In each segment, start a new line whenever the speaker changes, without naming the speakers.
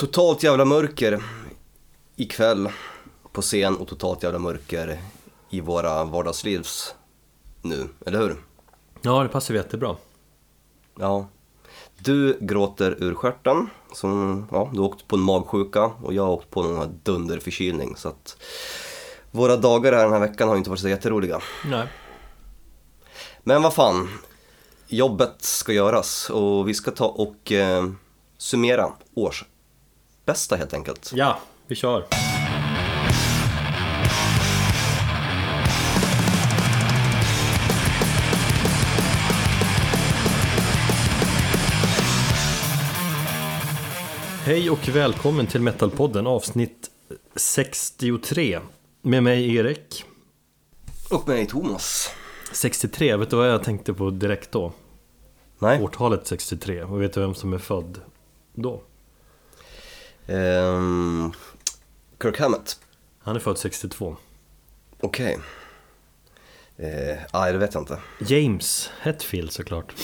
Totalt jävla mörker ikväll på scen och totalt jävla mörker i våra vardagslivs nu, eller hur?
Ja, det passar jättebra.
Ja. Du gråter ur stjärten, som, ja, du har åkt på en magsjuka och jag har åkt på någon här dunderförkylning så att våra dagar här den här veckan har inte varit så jätteroliga.
Nej.
Men vad fan, jobbet ska göras och vi ska ta och eh, summera års bästa helt enkelt.
Ja, vi kör. Hej och välkommen till Metalpodden avsnitt 63 Med mig Erik
Och mig Thomas.
63, vet du vad jag tänkte på direkt då?
Nej.
Årtalet 63, och vet du vem som är född då?
Ehm, Kirk Hammett.
Han är född 62
Okej. Eh, nej, det vet jag inte.
James Hetfield såklart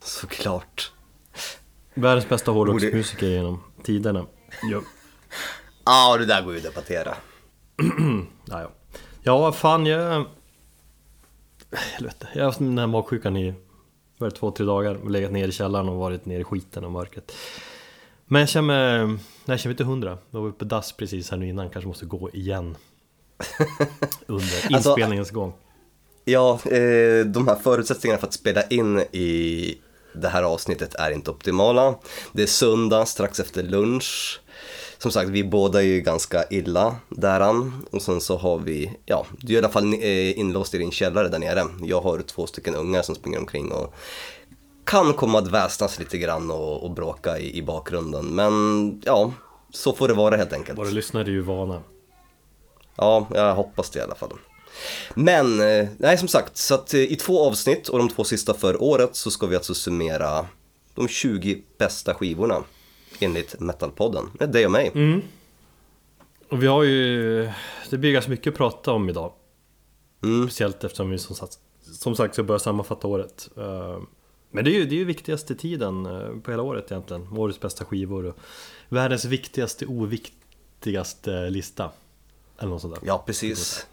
Såklart.
Världens bästa hårdrocksmusiker genom tiderna ja.
Ja, det där går ju att debattera.
Ja, ja. ja, fan jag... Helvete, jag har haft den här magsjukan i var det, två, tre dagar Legat ner i källaren och varit nere i skiten och mörkret Men jag känner mig... Nej, jag känner mig inte hundra Jag var uppe på dass precis här nu innan, kanske måste gå igen Under
Alltså-
inspelningens gång
Ja, eh, de här förutsättningarna för att spela in i det här avsnittet är inte optimala. Det är söndag strax efter lunch. Som sagt, vi båda är ju ganska illa däran. Och sen så har vi, ja, du är i alla fall eh, inlåst i din källare där nere. Jag har två stycken ungar som springer omkring och kan komma att väsnas lite grann och, och bråka i, i bakgrunden. Men ja, så får det vara helt enkelt.
Våra lyssnare är ju vana
Ja, jag hoppas det i alla fall. Men, eh, nej som sagt, så att eh, i två avsnitt och de två sista för året så ska vi alltså summera de 20 bästa skivorna enligt Metalpodden. Det är dig och mig.
Mm. Och vi har ju... Det blir ganska mycket att prata om idag
Mm.
Speciellt eftersom vi som sagt, som sagt ska börja sammanfatta året Eh, Men det är ju, det är ju viktigaste tiden eh, på hela året egentligen. Årets bästa skivor och Världens viktigaste oviktigaste lista. Eller något sånt där.
Ja, precis.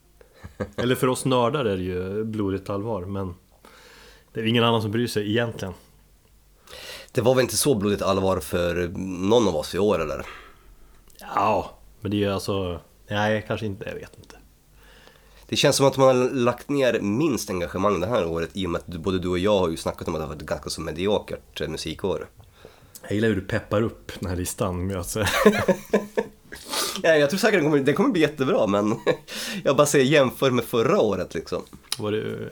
Eller för oss nördar är det ju blodigt allvar men Det är ingen annan som bryr sig egentligen.
Det var väl inte så blodigt allvar för någon av oss i år eller?
Ja, men det är ju alltså Nej, kanske inte, jag vet inte
Det känns som att man har lagt ner minst engagemang det här året i och med att både du och jag har ju snackat om att det har varit ganska så mediokert eh, musikår.
Jag gillar hur du peppar upp den här listan med att
Ja, jag tror säkert den kommer, den kommer bli jättebra men jag bara säger jämför med förra året liksom.
Var det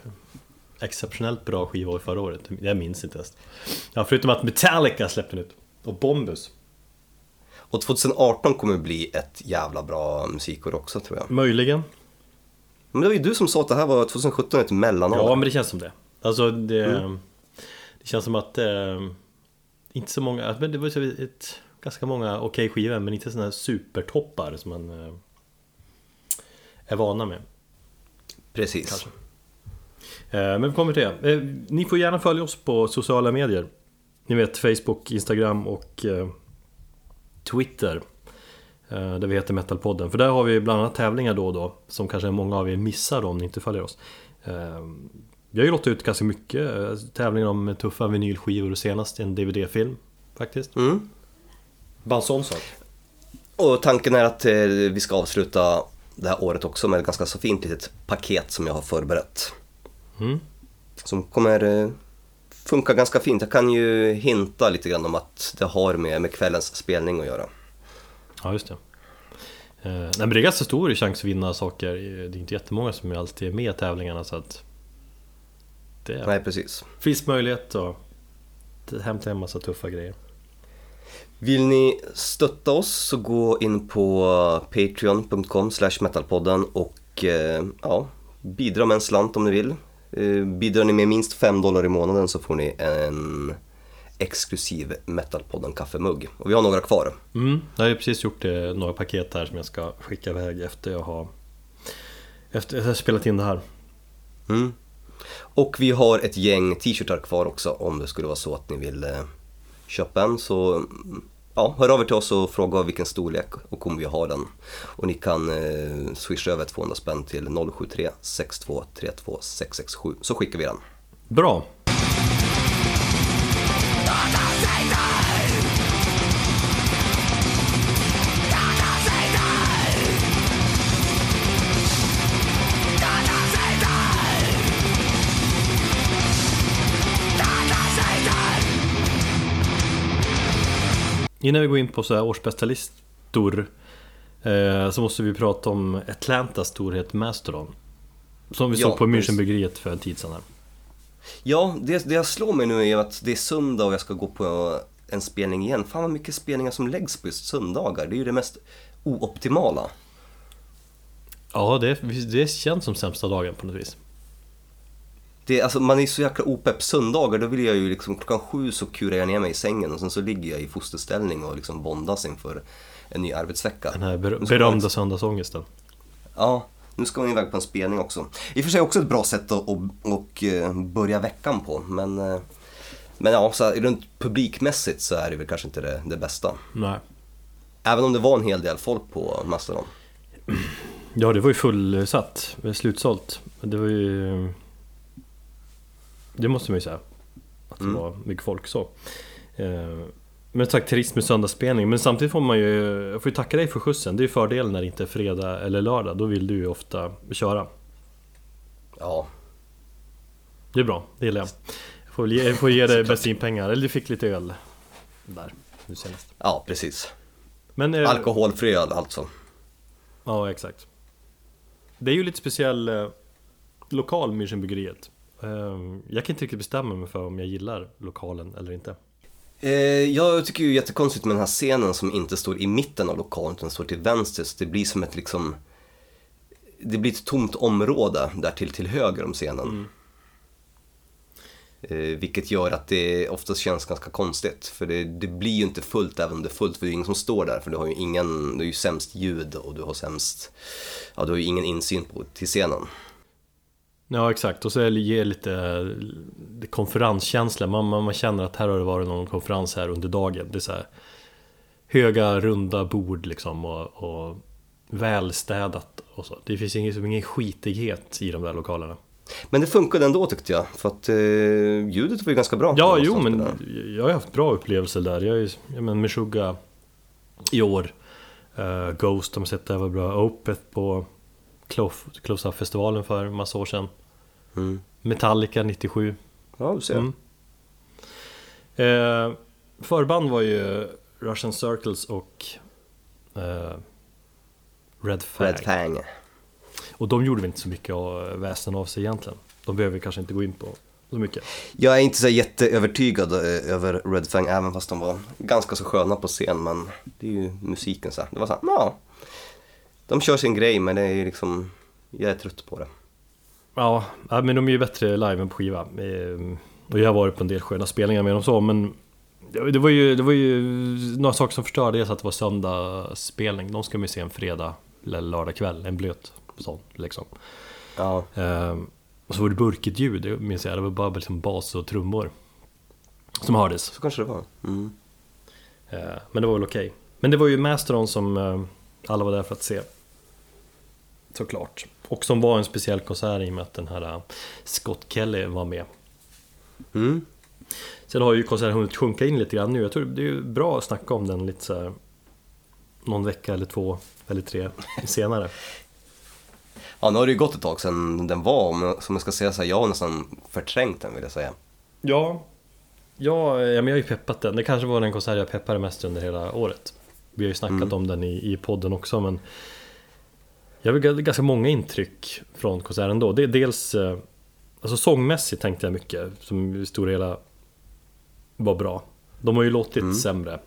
exceptionellt bra skivor förra året? Jag minns inte ens. Ja, förutom att Metallica släppte nytt. Och Bombus.
Och 2018 kommer bli ett jävla bra musikår också tror jag.
Möjligen.
Men det var ju du som sa att det här var 2017 ett mellanår.
Ja, men det känns som det. Alltså, det, det känns som att eh, inte så många, men det var ju ett, ganska många okej skivor, men inte sådana här supertoppar som man eh, är vana med.
Precis.
Eh, Men vi kommer till det. Eh, Ni får gärna följa oss på sociala medier. Ni vet Facebook, Instagram och eh, Twitter. Eh, Där vi heter Metalpodden. För där har vi bland annat tävlingar då och då. Som kanske många av er missar då om ni inte följer oss. Eh, Vi har ju låtit ut ganska mycket eh, tävlingar om tuffa vinylskivor och senast en DVD-film. Faktiskt.
Mm.
Bara en sån sak.
Och tanken är att vi ska avsluta det här året också med ett ganska så fint litet paket som jag har förberett.
Mm.
Som kommer funka ganska fint. Jag kan ju hinta lite grann om att det har med, med kvällens spelning att göra.
Ja, just det. Eh, nej, men det är ganska stor chans att vinna saker. Det är inte jättemånga som alltid är med i tävlingarna så att... Det
Nej, precis.
finns möjlighet att hämta en massa tuffa grejer.
Vill ni stötta oss så gå in på patreon.com metalpodden och eh, ja, bidra med en slant om ni vill. Eh, Bidrar ni med minst 5 dollar i månaden så får ni en exklusiv Metalpodden kaffemugg. Och vi har några kvar.
Mm, jag har ju precis gjort eh, några paket här som jag ska skicka iväg efter jag har efter jag har spelat in det här.
Mm. Och vi har ett gäng t-shirtar kvar också om det skulle vara så att ni vill eh, köpa en så ja, hör av er till oss och fråga vilken storlek och om vi har den. Och ni kan eh, swisha över 200 spänn till 073 6232 667 så skickar vi den.
Bra! Innan vi går in på så här årsbästa listor eh, så måste vi prata om Atlantas storhet Mastodon. Som vi
Ja,
såg på. Münchenbryggeriet för en tid sedan. Här.
Ja, det, det jag slår mig nu är att det är söndag och jag ska gå på en spelning igen. Fan vad mycket spelningar som läggs på just söndagar. Det är ju det mest ooptimala.
Ja, det, det känns som sämsta dagen på något vis.
Det, alltså, man är så jäkla opepp. Söndagar, då vill jag ju liksom klockan sju så kurar jag ner mig i sängen och sen så ligger jag i fosterställning och liksom bondas inför en ny arbetsvecka.
Den här ber berömda söndagsångesten.
Ja, nu ska man iväg på en spelning också. I och för sig också ett bra sätt att, att, att eh, börja veckan på, men, eh, men ja, så här, runt publikmässigt så är det väl kanske inte det, det bästa.
Nej.
Även om det var en hel del folk på Mastodon.
Ja, det var ju fullsatt. Var slutsålt. Det var ju... Det måste man ju säga. Att det
Mm.
var mycket folk så. Men sagt, trist med söndagsspelning. Men samtidigt får man ju... Jag får ju tacka dig för skjutsen. Det är ju fördelen när det inte är fredag eller lördag. Då vill du ju ofta köra.
Ja,
Det är bra, det gillar jag. Jag får, ge, jag får ge dig bensinpengar. Eller du fick lite öl där nu senast.
ja precis.
Men, eh,
Alkoholfri öl alltså.
Ja, exakt. Det är ju lite speciell eh, lokal Münchenbryggeriet. Eh, jag kan inte riktigt bestämma mig för om jag gillar lokalen eller inte.
Eh, jag tycker ju jättekonstigt med den här scenen som inte står i mitten av lokalen utan står till vänster. Så det blir som ett liksom... Det blir ett tomt område där till, till höger om scenen. Eh, vilket gör att det oftast känns ganska konstigt. För det, det blir ju inte fullt även om det är fullt. För det är ingen som står där. För du har ju ingen, du har ju sämst ljud och du har sämst... Ja, du har ju ingen insyn på, till scenen.
Ja, exakt. Och så ger lite konferenskänsla. Man, man, man känner att här har det varit någon konferens här under dagen. Det är så här höga, runda bord liksom och, och välstädat och så. Det finns ingen, ingen skitighet i de där lokalerna.
Men det funkade ändå tyckte jag. För att eh, ljudet var ju ganska bra.
Ja, jo, men jag har haft bra upplevelser där. Jag är jag men Meshuggah i år. Uh, Ghost, de har sett det var bra. Opeth på Close Close Up-festivalen för massa år sedan.
Mm.
Metallica 97.
Ja, du ser.
Mm. Eh, förband var ju Russian Circles och eh, Red Fang.
Red Fang.
Och de gjorde väl inte så mycket av, väsen av sig egentligen. De behöver vi kanske inte gå in på så mycket.
Jag är inte så jätteövertygad eh, över Red Fang även fast de var ganska så sköna på scen men det är ju musiken så här. Det var så här, ja. De kör sin grej men det är ju liksom, jag är trött på det.
Ja, ja, men de är ju bättre live än på skiva. Eh, Och jag har varit på en del sköna spelningar med dem så, men det var ju, det var ju några saker som förstörde. Dels att det var söndagsspelning. De ska man ju se en fredag eller lördag kväll, en blöt sån liksom.
Ja,
Eh, Och så var det burkigt ljud, det minns jag. Det var bara liksom bas och trummor som hördes.
så kanske det var. Mm.
Eh, Men det var väl okej. Men det var ju Mastodon som eh, alla var där för att se. Såklart. Och som var en speciell konsert i och med att den här eh, Scott Kelly var med.
Mm.
Sen har ju konserten hunnit sjunka in lite grann nu. Jag tror det är bra att snacka om den lite så här, Någon vecka eller två eller tre senare.
Ja, nu har det ju gått ett tag sedan den var, jag- som jag ska säga så här, jag har nästan förträngt den vill jag säga.
Ja, ja, ja men jag har ju peppat den. Det kanske var den konsert jag peppade mest under hela året. Vi har ju snackat
Mm.
om den i, i podden också men Jag har väl ganska många intryck från konserten då. Det är dels eh, Alltså sångmässigt tänkte jag mycket som i stora hela var bra. De har ju låtit
Mm.
sämre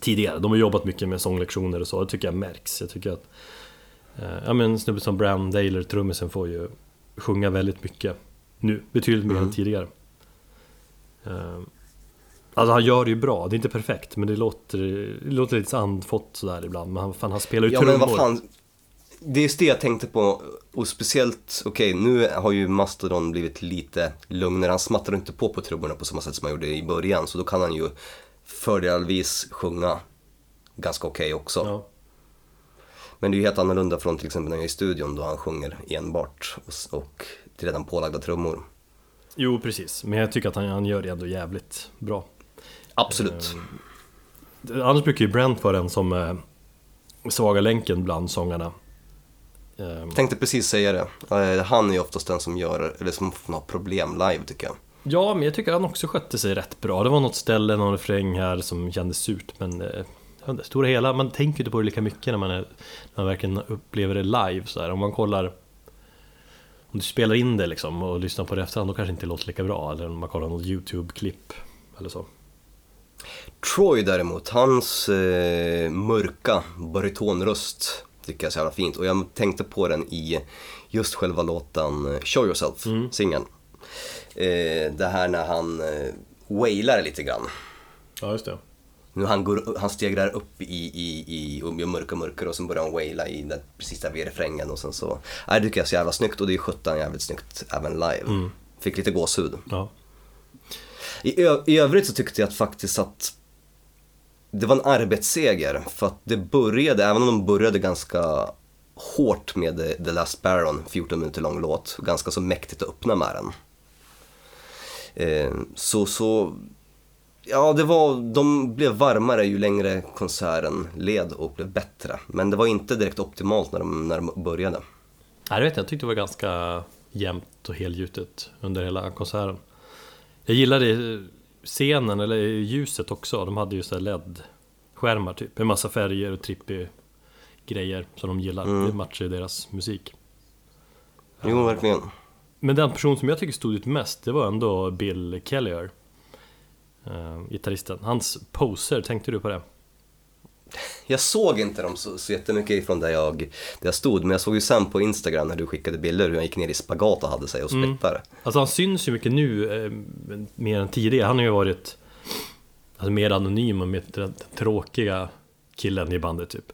tidigare. De har jobbat mycket med sånglektioner och så. Det tycker jag märks. Jag tycker att eh, Ja men en snubbe som Bram Daler, trummisen, får ju sjunga väldigt mycket nu. Betydligt mer
Mm.
än tidigare. Eh, Alltså han gör det ju bra, det är inte perfekt men det låter, det låter lite andfått sådär ibland. Men han, fan, han spelar ju
Ja
trummor.
Det är just det jag tänkte på och speciellt, okej nu har ju Mastodon blivit lite lugnare. Han smattrar inte på på trummorna på samma sätt som han gjorde i början så då kan han ju fördelvis sjunga ganska okej också.
Ja.
Men det är ju helt annorlunda från till exempel när jag är i studion då han sjunger enbart och, och till redan pålagda trummor.
Jo, precis. Men jag tycker att han, han gör det ändå jävligt bra.
Absolut.
Annars brukar ju Brent vara den som är svaga länken bland sångarna. Ehm,
Tänkte precis säga det. Eh, Han är ju oftast den som gör, eller som har problem live tycker jag.
Ja, men jag tycker han också skötte sig rätt bra. Det var något ställe, någon refräng här som kändes surt, men eh, jag stora hela, man tänker inte på det lika mycket när man, är, när man verkligen upplever det live. Så här. Om man kollar, om du spelar in det liksom och lyssnar på det efterhand, då kanske det inte låter lika bra. Eller om man kollar något YouTube-klipp eller så.
Troy däremot, hans eh, mörka baritonröst tycker jag är så jävla fint. Och jag tänkte på den i just själva låten eh, Show Yourself, singeln. Eh, det här när han eh, wailar lite grann.
Ja, just det.
Nu han, går, han stegrar upp i, i, i och blir mörkare och sen börjar han waila i där, precis där vid refrängen och sen så... Nej, det tycker jag är så jävla snyggt och det är sjutton jävligt snyggt även live. Fick lite gåshud.
Ja.
I, I övrigt så tyckte jag att faktiskt att det var en arbetsseger för att det började, även om de började ganska hårt med The- Last Baron, 14 minuter lång låt, ganska så mäktigt att öppna med den. Eh, så, så, ja det var, de blev varmare ju längre konserten led och blev bättre. Men det var inte direkt optimalt när de, när de började.
Nej, vet jag. Jag tyckte det var ganska jämnt och helgjutet under hela konserten. Jag gillade scenen, eller ljuset också. De hade ju så LED-skärmar typ. Med massa färger och trippy grejer som de gillar. Det matchar ju deras musik.
Jo, verkligen.
Men den person som jag tycker stod ut mest, det var ändå Bill Kellier. Uh, gitarristen. Hans poser, tänkte du på det?
Jag såg inte dem så, så jättemycket ifrån där jag, där jag stod, men jag såg ju sen på Instagram när du skickade bilder hur han gick ner i spagat och hade sig och splittade.
Alltså han syns ju mycket nu, eh, mer än tidigare. Han har ju varit alltså, mer anonym och mer den tråkiga killen i bandet typ.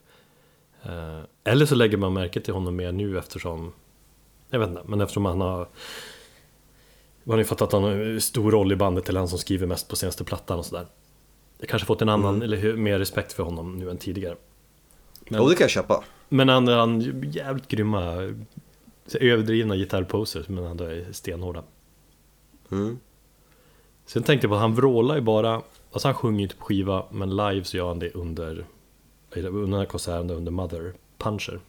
Eh, eller så lägger man märke till honom mer nu eftersom, jag vet inte, men eftersom han har man har ju fattat att han har stor roll i bandet, eller han som skriver mest på senaste plattan och sådär. Jag kanske fått en annan, eller hur- mer respekt för honom nu än tidigare. Men-
Jo, det kan jag köpa.
Men han han jävligt grymma, överdrivna gitarrposer, men ändå är stenhårda.
Mm.
Sen tänkte jag på att han vrålar ju bara, alltså han sjunger ju inte på skiva, men live så gör han det under, under den här konserten under Mother Puncher.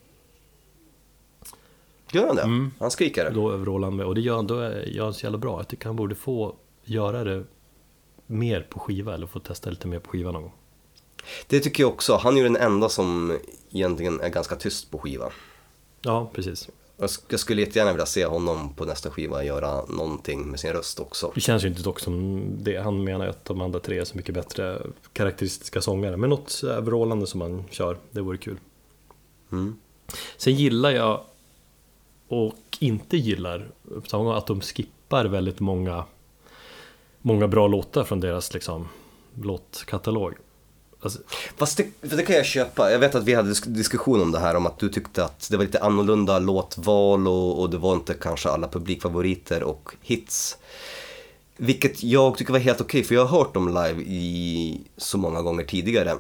Gör han det?
Mm.
Han skriker?
Då vrålar han med, och det gör han, då är- gör han så jävla bra. Jag tycker han borde få göra det mer på skiva, eller få testa lite mer på skiva någon gång.
Det tycker jag också. Han är ju den enda som egentligen är ganska tyst på skiva.
Ja, precis.
Jag sk- Jag skulle jättegärna vilja se honom på nästa skiva göra någonting med sin röst också.
Det känns ju inte dock som det. Han menar ju att de andra tre är så mycket bättre karaktäristiska sångare. Men något vrålande som man kör, det vore kul.
Mm.
Sen gillar jag och inte gillar att de skippar väldigt många många bra låtar från deras liksom låtkatalog. Alltså,
Fast det, för det kan jag köpa. Jag vet att vi hade disk- diskussion om det här om att du tyckte att det var lite annorlunda låtval och, och det var inte kanske alla publikfavoriter och hits. Vilket jag tycker var helt okej för jag har hört dem live i så många gånger tidigare.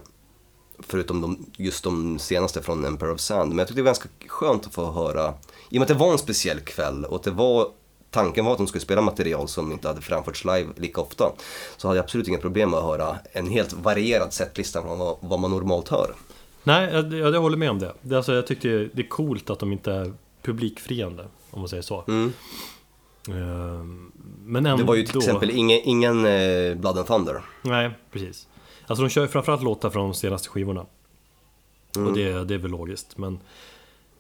Förutom de, just de senaste från Emperor of Sand. Men jag tyckte det var ganska skönt att få höra. I och med att det var en speciell kväll och att det var Tanken var att de skulle spela material som inte hade framförts live lika ofta. Så hade jag absolut inga problem med att höra en helt varierad setlista från vad, vad man normalt hör.
nej, jag, jag, håller med om det. det alltså, jag tyckte det är coolt att de inte är publikfriande, om man säger så.
Mm.
Ehm, Men ändå...
Det var ju till exempel ingen, ingen eh, Blood and Thunder.
Nej, precis. Alltså de kör ju framförallt låtar från de senaste skivorna. Och det, det är väl logiskt. Men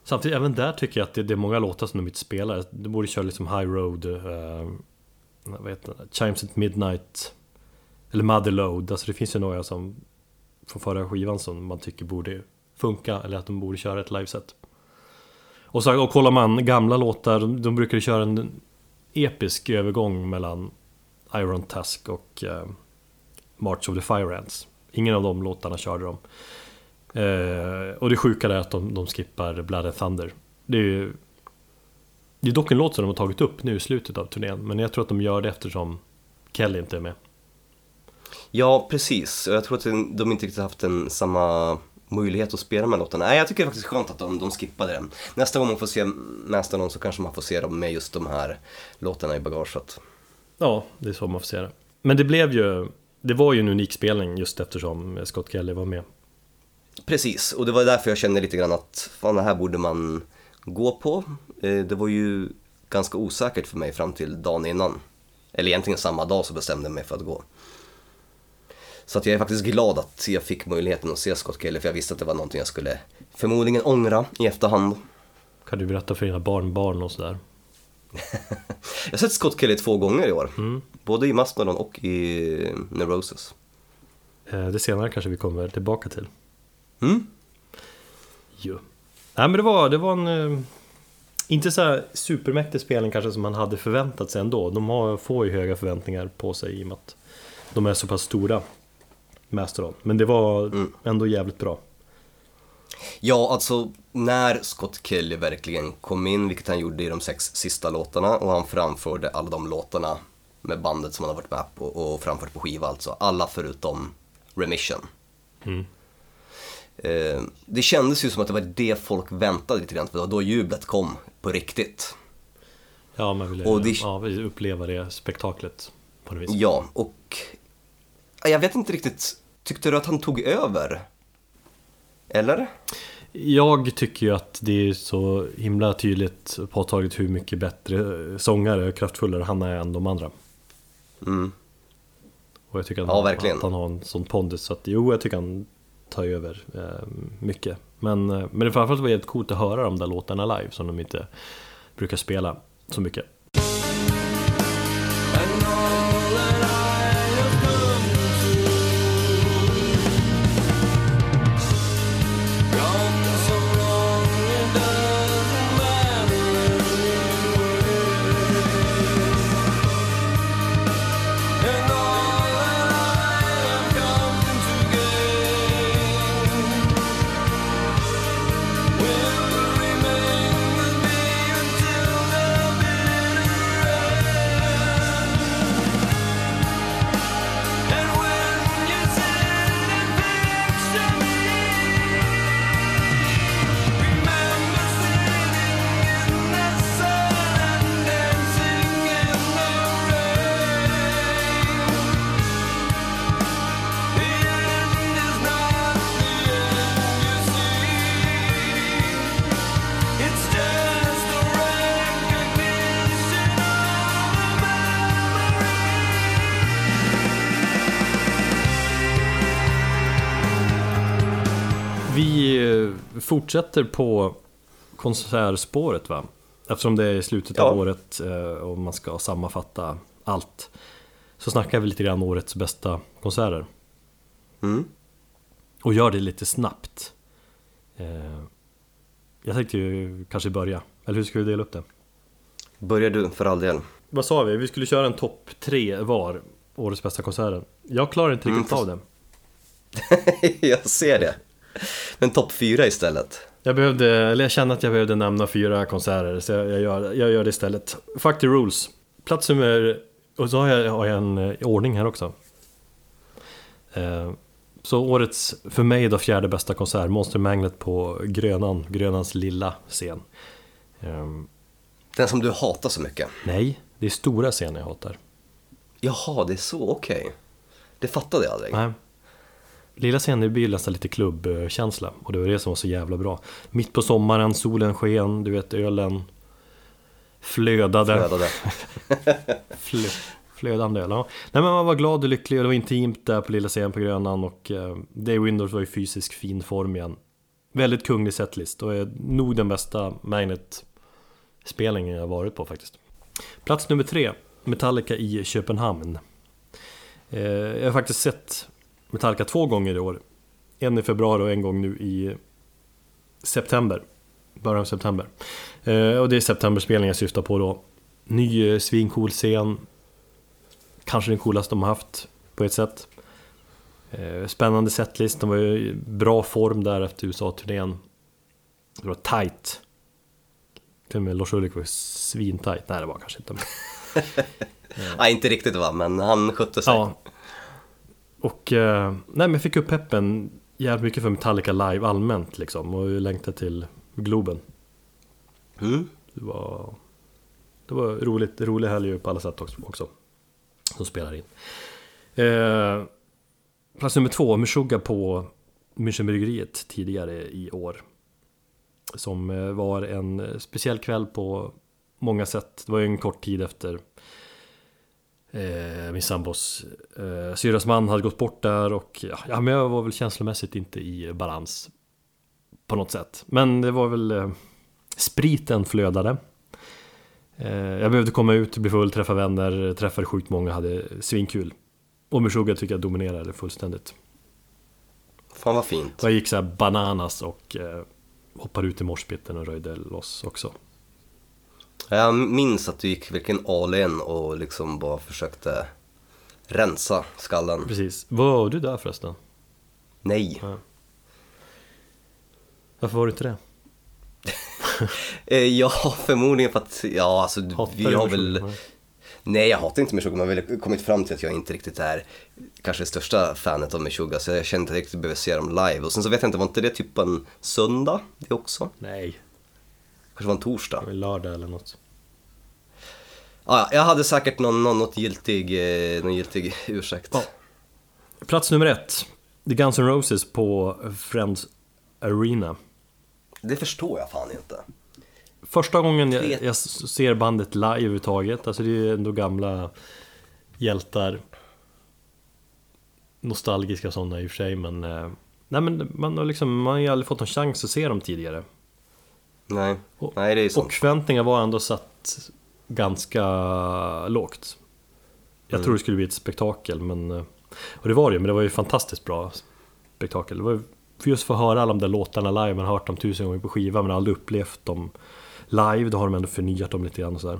samtidigt, även där tycker jag att det, det är många låtar som de inte spelar. Du borde köra liksom High Road, uh, vad heter det? Chimes at Midnight. Eller Motherload. Alltså det finns ju några som från förra skivan som man tycker borde funka. Eller att de borde köra ett liveset. Och, så, och kollar man gamla låtar, de, de brukar köra en episk övergång mellan Iron Task och uh, March of the Fire Ants. Ingen av de låtarna körde de. Eh, och det sjuka är att de, de skippar Blood and Thunder. Det är ju det är dock en låt som de har tagit upp nu i slutet av turnén, men jag tror att de gör det eftersom Kelly inte är med.
Ja, precis. Och jag tror att de inte riktigt haft en samma möjlighet att spela här låtarna. Nej, jag tycker det är faktiskt skönt att de, de skippade den. Nästa gång man får se Mastodon så kanske man får se dem med just de här låtarna i bagaget.
Ja, det är så man får se det. Men det blev ju, det var ju en unik spelning just eftersom Scott Kelly var med.
Precis, och det var därför jag kände lite grann att fan det här borde man gå på. Eh, det var ju ganska osäkert för mig fram till dagen innan. Eller egentligen samma dag så bestämde jag mig för att gå. Så att jag är faktiskt glad att jag fick möjligheten att se Scott Kelly för jag visste att det var någonting jag skulle förmodligen ångra i efterhand.
Kan du berätta för dina barnbarn och sådär?
jag har sett Scott Kelly två gånger i år. Mm. Både i Mastodon och i Neurosis.
Eh, det senare kanske vi kommer tillbaka till.
Mm.
Jo. Nej men det var, det var en... Eh, inte så här supermäktig spelning kanske som man hade förväntat sig ändå. De har, får ju höga förväntningar på sig i och med att de är så pass stora. Mastodon. Men det var mm. ändå jävligt bra.
Ja, alltså när Scott Kelly verkligen kom in, vilket han gjorde i de sex sista låtarna, och han framförde alla de låtarna med bandet som han har varit med på och framfört på skiva alltså. Alla förutom Remission.
Mm.
Eh, det kändes ju som att det var det folk väntade lite grann på, då jublet kom på riktigt.
Ja, man ville och det... ja, uppleva det spektaklet på något vis.
Ja, och jag vet inte riktigt, tyckte du att han tog över? Eller?
Jag tycker ju att det är så himla tydligt påtagligt hur mycket bättre sångare och kraftfullare han är än de andra.
Mm.
Och jag tycker att,
ja,
han, att han har en sån pondus så att jo, jag tycker han Ta över eh, mycket. Men, eh, men det framförallt var helt coolt att höra de där låtarna live som de inte brukar spela så mycket. Fortsätter på konsertspåret va? Eftersom det är i slutet ja. av året eh, och man ska sammanfatta allt Så snackar vi lite grann årets bästa konserter
mm.
Och gör det lite snabbt eh, Jag tänkte ju kanske börja, eller hur ska vi dela upp det?
Börjar du för all del
Vad sa vi? Vi skulle köra en topp tre var Årets bästa konserter Jag klarar inte riktigt mm. av
det Jag ser det men topp fyra istället?
Jag behövde, eller jag kände att jag behövde nämna fyra konserter så jag, jag, gör, jag gör det istället. Fuck the rules. Plats nummer, och så har jag, har jag en eh, ordning här också. Eh, så årets, för mig då fjärde bästa konsert, Monster Magnet på Grönan, Grönans lilla scen. Eh,
Den som du hatar så mycket?
Nej, det är stora scenen jag hatar.
Jaha, det är så, okej. Okay. Det fattade jag aldrig.
Nej. Lilla scenen blir nästan lite klubbkänsla och det var det som var så jävla bra. Mitt på sommaren, solen sken, du vet ölen flödade.
Flödade.
Flö, flödande öl, ja. Nej men man var glad och lycklig och det var intimt där på lilla scenen på Grönan och eh, Day Windows var i fysisk fin form igen. Väldigt kunglig setlist och är nog den bästa Magnet-spelningen jag varit på faktiskt. Plats nummer tre, Metallica i Köpenhamn. Eh, jag har faktiskt sett Metallica två gånger i år. En i februari och en gång nu i september. Början av september. Eh, och det är septemberspelningen jag syftar på då. Ny eh, svincool scen. Kanske den coolaste de har haft på ett sätt. Eh, Spännande setlist, de var ju i bra form där efter USA-turnén. Det var tight. Till och med Lars Ulrik var ju svintight. Nej det var kanske inte. Men...
Nej, inte riktigt va, men han skötte sig.
Ja. Och eh, nej, men fick upp peppen jävligt mycket för Metallica live allmänt liksom. Och längtade till Globen.
Mm.
Det var, det var roligt, rolig helg på alla sätt också. också som spelar in. Eh, plats nummer två, Meshuggah på Münchenbryggeriet tidigare i år. Som eh, var en speciell kväll på många sätt. Det var ju en kort tid efter eh, min sambos eh, syrras man hade gått bort där och ja, men jag var väl känslomässigt inte i balans på något sätt. Men det var väl eh, spriten flödade. Eh, jag behövde komma ut, bli full, träffa vänner, träffade sjukt många, hade svinkul. Och Meshuggah tycker jag dominerade fullständigt.
Fan vad fint.
Så jag gick så här bananas och eh, hoppade ut i morspitten och röjde loss också.
Jag minns att du gick verkligen all in och liksom bara försökte rensa skallen.
Precis. Var du där förresten?
Nej.
Varför var du inte det?
Eh, ja, förmodligen för att, ja alltså
Hatar
vi har väl...
Nej.
Nej, jag hatar inte Meshuggah, men jag har väl kommit fram till att jag inte riktigt är kanske det största fanet av Meshuggah, så jag kände riktigt att jag behöver se dem live. Och sen så vet jag inte, var inte det typ en söndag det också?
Nej,
Kanske var en torsdag?
det var lördag eller något.
Ah, ja, jag hade säkert någon, någon, något giltig, eh, någon giltig ursäkt.
Ja. Plats nummer ett. The Guns N' Roses på Friends Arena.
Det förstår jag fan inte.
Första gången jag, jag ser bandet live överhuvudtaget, alltså det är ju ändå gamla hjältar. Nostalgiska sådana i och för sig, men... eh, Nej men man har liksom, man har ju aldrig fått någon chans att se dem tidigare.
Nej,
Och-
nej det är sant.
Och förväntningarna var ändå satt ganska lågt. Jag
Mm.
tror det skulle bli ett spektakel, men... eh, Och det var det ju, men det var ju fantastiskt bra spektakel. Det var för just för att höra alla de där låtarna live, man har hört dem tusen gånger på skiva men aldrig upplevt dem live, då har de ändå förnyat dem lite grann och sådär.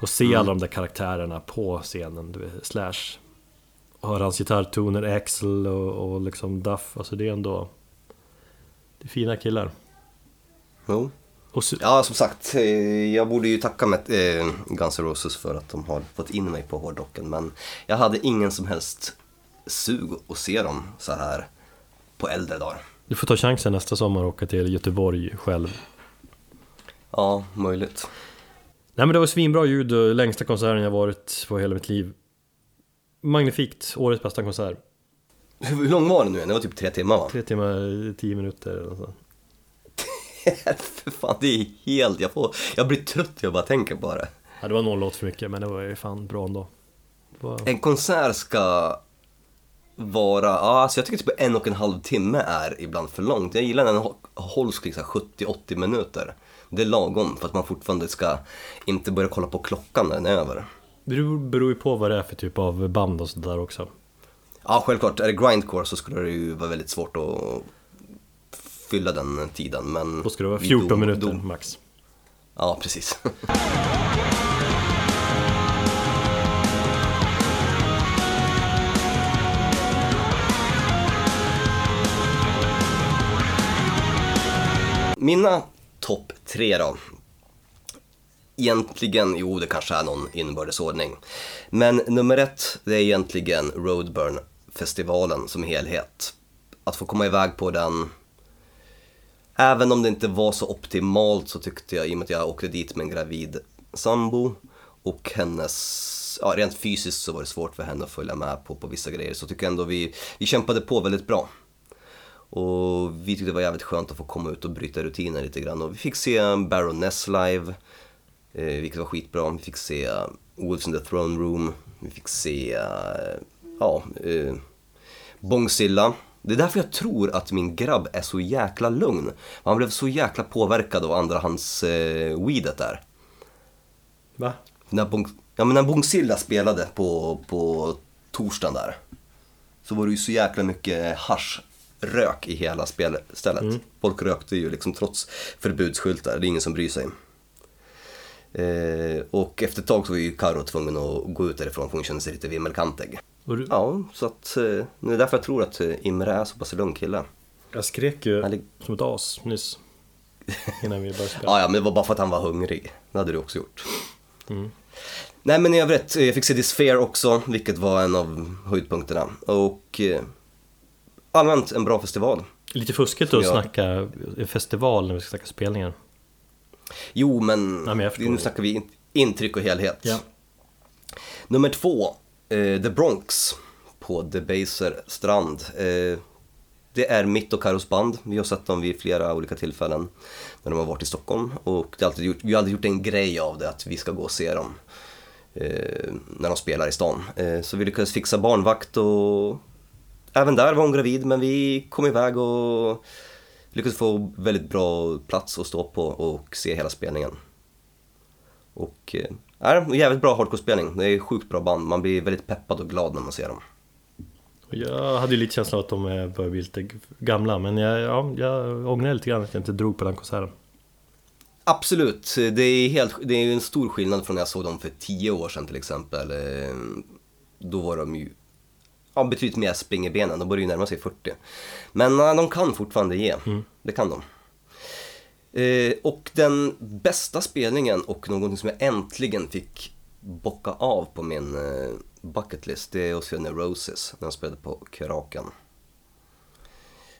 Och se
Mm.
alla de där karaktärerna på scenen, vet, Slash. Och höra hans gitarrtoner, Axel och, och liksom Duff, alltså det är ändå... Det är fina killar.
Jo.
Så,
Ja, som sagt, eh, jag borde ju tacka med, eh, Guns N' Roses för att de har fått in mig på hårdrocken, men jag hade ingen som helst sug att se dem så här på äldre dagar.
Du får ta chansen nästa sommar och åka till Göteborg själv.
Ja, möjligt.
Nej men det var svinbra ljud längsta konserten jag varit på hela mitt liv. Magnifikt, årets bästa konsert.
Hur, hur lång var den nu igen? Det var typ tre timmar va?
Tre timmar, tio minuter eller något sånt.
För fan, det är helt... Jag, får, jag blir trött jag bara tänker på det.
Ja, det var någon låt för mycket men det var ju fan bra ändå. Var...
En konsert ska vara, ja alltså jag tycker typ en och en halv timme är ibland för långt. Jag gillar när den hå- hålls här 70-80 minuter. Det är lagom för att man fortfarande ska inte börja kolla på klockan när den är över.
Det beror ju på vad det är för typ av band och sådär också.
Ja, självklart. Är det grindcore så skulle det ju vara väldigt svårt att fylla den tiden, men...
Då ska det vara
vi
14
dog-
minuter
dog-
max.
Ja, precis. Mina topp tre då. Egentligen, jo det kanske är någon inbördes ordning. Men nummer ett, det är egentligen Roadburn-festivalen som helhet. Att få komma iväg på den, även om det inte var så optimalt så tyckte jag, i och med att jag åkte dit med en gravid sambo och hennes, ja rent fysiskt så var det svårt för henne att följa med på, på vissa grejer, så tycker jag ändå vi, vi kämpade på väldigt bra. Och vi tyckte det var jävligt skönt att få komma ut och bryta rutiner lite grann. Och vi fick se Baroness live, eh, vilket var skitbra. Vi fick se eh, Wolves in the Throne Room, vi fick se, eh, ja, eh, Bångsilla. Det är därför jag tror att min grabb är så jäkla lugn. Han blev så jäkla påverkad av andrahands eh, weedet där.
Va?
När, Bong, ja, men när Bångsilla spelade på, på torsdagen där så var det ju så jäkla mycket haschrök i hela spelstället. Folk rökte ju liksom trots förbudsskyltar, det är ingen som bryr sig. Eh, och efter ett tag så var ju Karo tvungen att gå ut därifrån för hon kände sig lite vimmelkantig.
Och du,
Ja, så att eh, det är därför jag tror att eh, Imre är så pass lugn kille.
jag skrek ju
lig-
som ett as nyss. Innan vi började spela.
Ja, ja, men det var bara för att han var hungrig. Det hade du också gjort.
Mm.
Nej, men i övrigt, eh, jag fick se This Fair också, vilket var en av höjdpunkterna. Och eh, allmänt en bra festival.
Lite fuskigt att
jag-
snacka festival när vi ska snacka spelningar.
Jo, men,
Ja, men
nu
det.
snackar vi in- intryck och helhet.
Ja.
Nummer två, Eh, The Bronx på Debaser strand. Eh, det är mitt och Karos band. Vi har sett dem vid flera olika tillfällen när de har varit i Stockholm. Och det har alltid gjort, vi har alltid gjort en grej av det, att vi ska gå och se dem eh, när de spelar i stan. Eh, så vi lyckades fixa barnvakt och även där var hon gravid, men vi kom iväg och lyckades få väldigt bra plats att stå på och se hela spelningen. Och eh, är jävligt bra hardcore-spelning. Det är sjukt bra band. Man blir väldigt peppad och glad när man ser dem.
Jag hade ju lite känslan att de börjar bli lite gamla men jag, ja, jag ångrar lite grann att jag inte drog på den konserten.
Absolut, det är, helt, det är en stor skillnad från när jag såg dem för tio år sedan till exempel. Då var de ju ja, betydligt mer spring i benen, de börjar ju närma sig 40. Men de kan fortfarande ge, det kan de. Eh, och den bästa spelningen och någonting som jag äntligen fick bocka av på min eh, bucketlist, det är att se Neurosis när de spelade på Kraken.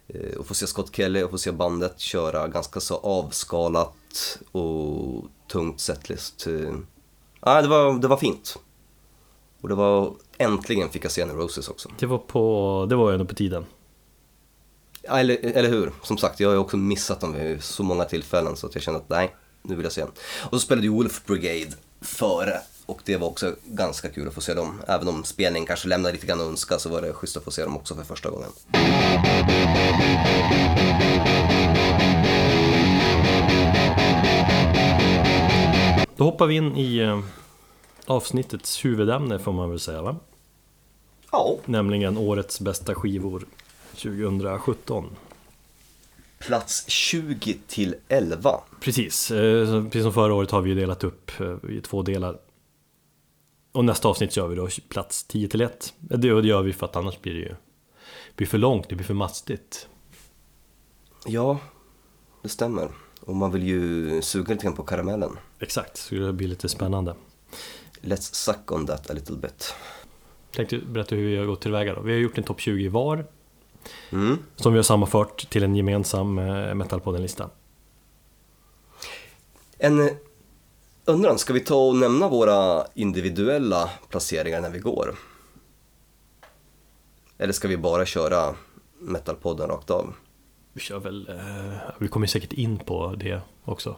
Eh, och få se Scott Kelly och få se bandet köra ganska så avskalat och tungt setlist. Eh, Ja, det var, det var fint. Och det var, äntligen fick jag se Neurosis också.
Det var på, det var ju ändå på tiden.
Ja, eller, eller hur? Som sagt, jag har ju också missat dem vid så många tillfällen så att jag kände att nej, nu vill jag se. Och så spelade ju Wolf Brigade före och det var också ganska kul att få se dem. Även om spelningen kanske lämnade lite grann att önska så var det schysst att få se dem också för första gången.
Då hoppar vi in i eh, avsnittets huvudämne får man väl säga va?
Ja.
Nämligen årets bästa skivor 2017.
Plats 20 till 11.
Precis, eh, precis som förra året har vi delat upp eh, i två delar. Och nästa avsnitt gör vi då plats 10 till 1. Det det gör vi för att annars blir det ju blir för långt, det blir för mastigt.
Ja, det stämmer. Och man vill ju suga lite grann på karamellen.
Exakt, så det blir lite spännande.
Let's suck on that a little bit.
Tänkte berätta hur vi har gått tillväga då. Vi har gjort en topp 20 var,
Mm.
som vi har sammanfört till en gemensam eh, Metalpodden-lista.
En eh, undran, ska vi ta och nämna våra individuella placeringar när vi går? Eller ska vi bara köra Metalpodden rakt av?
Vi kör väl, eh, vi kommer säkert in på det också.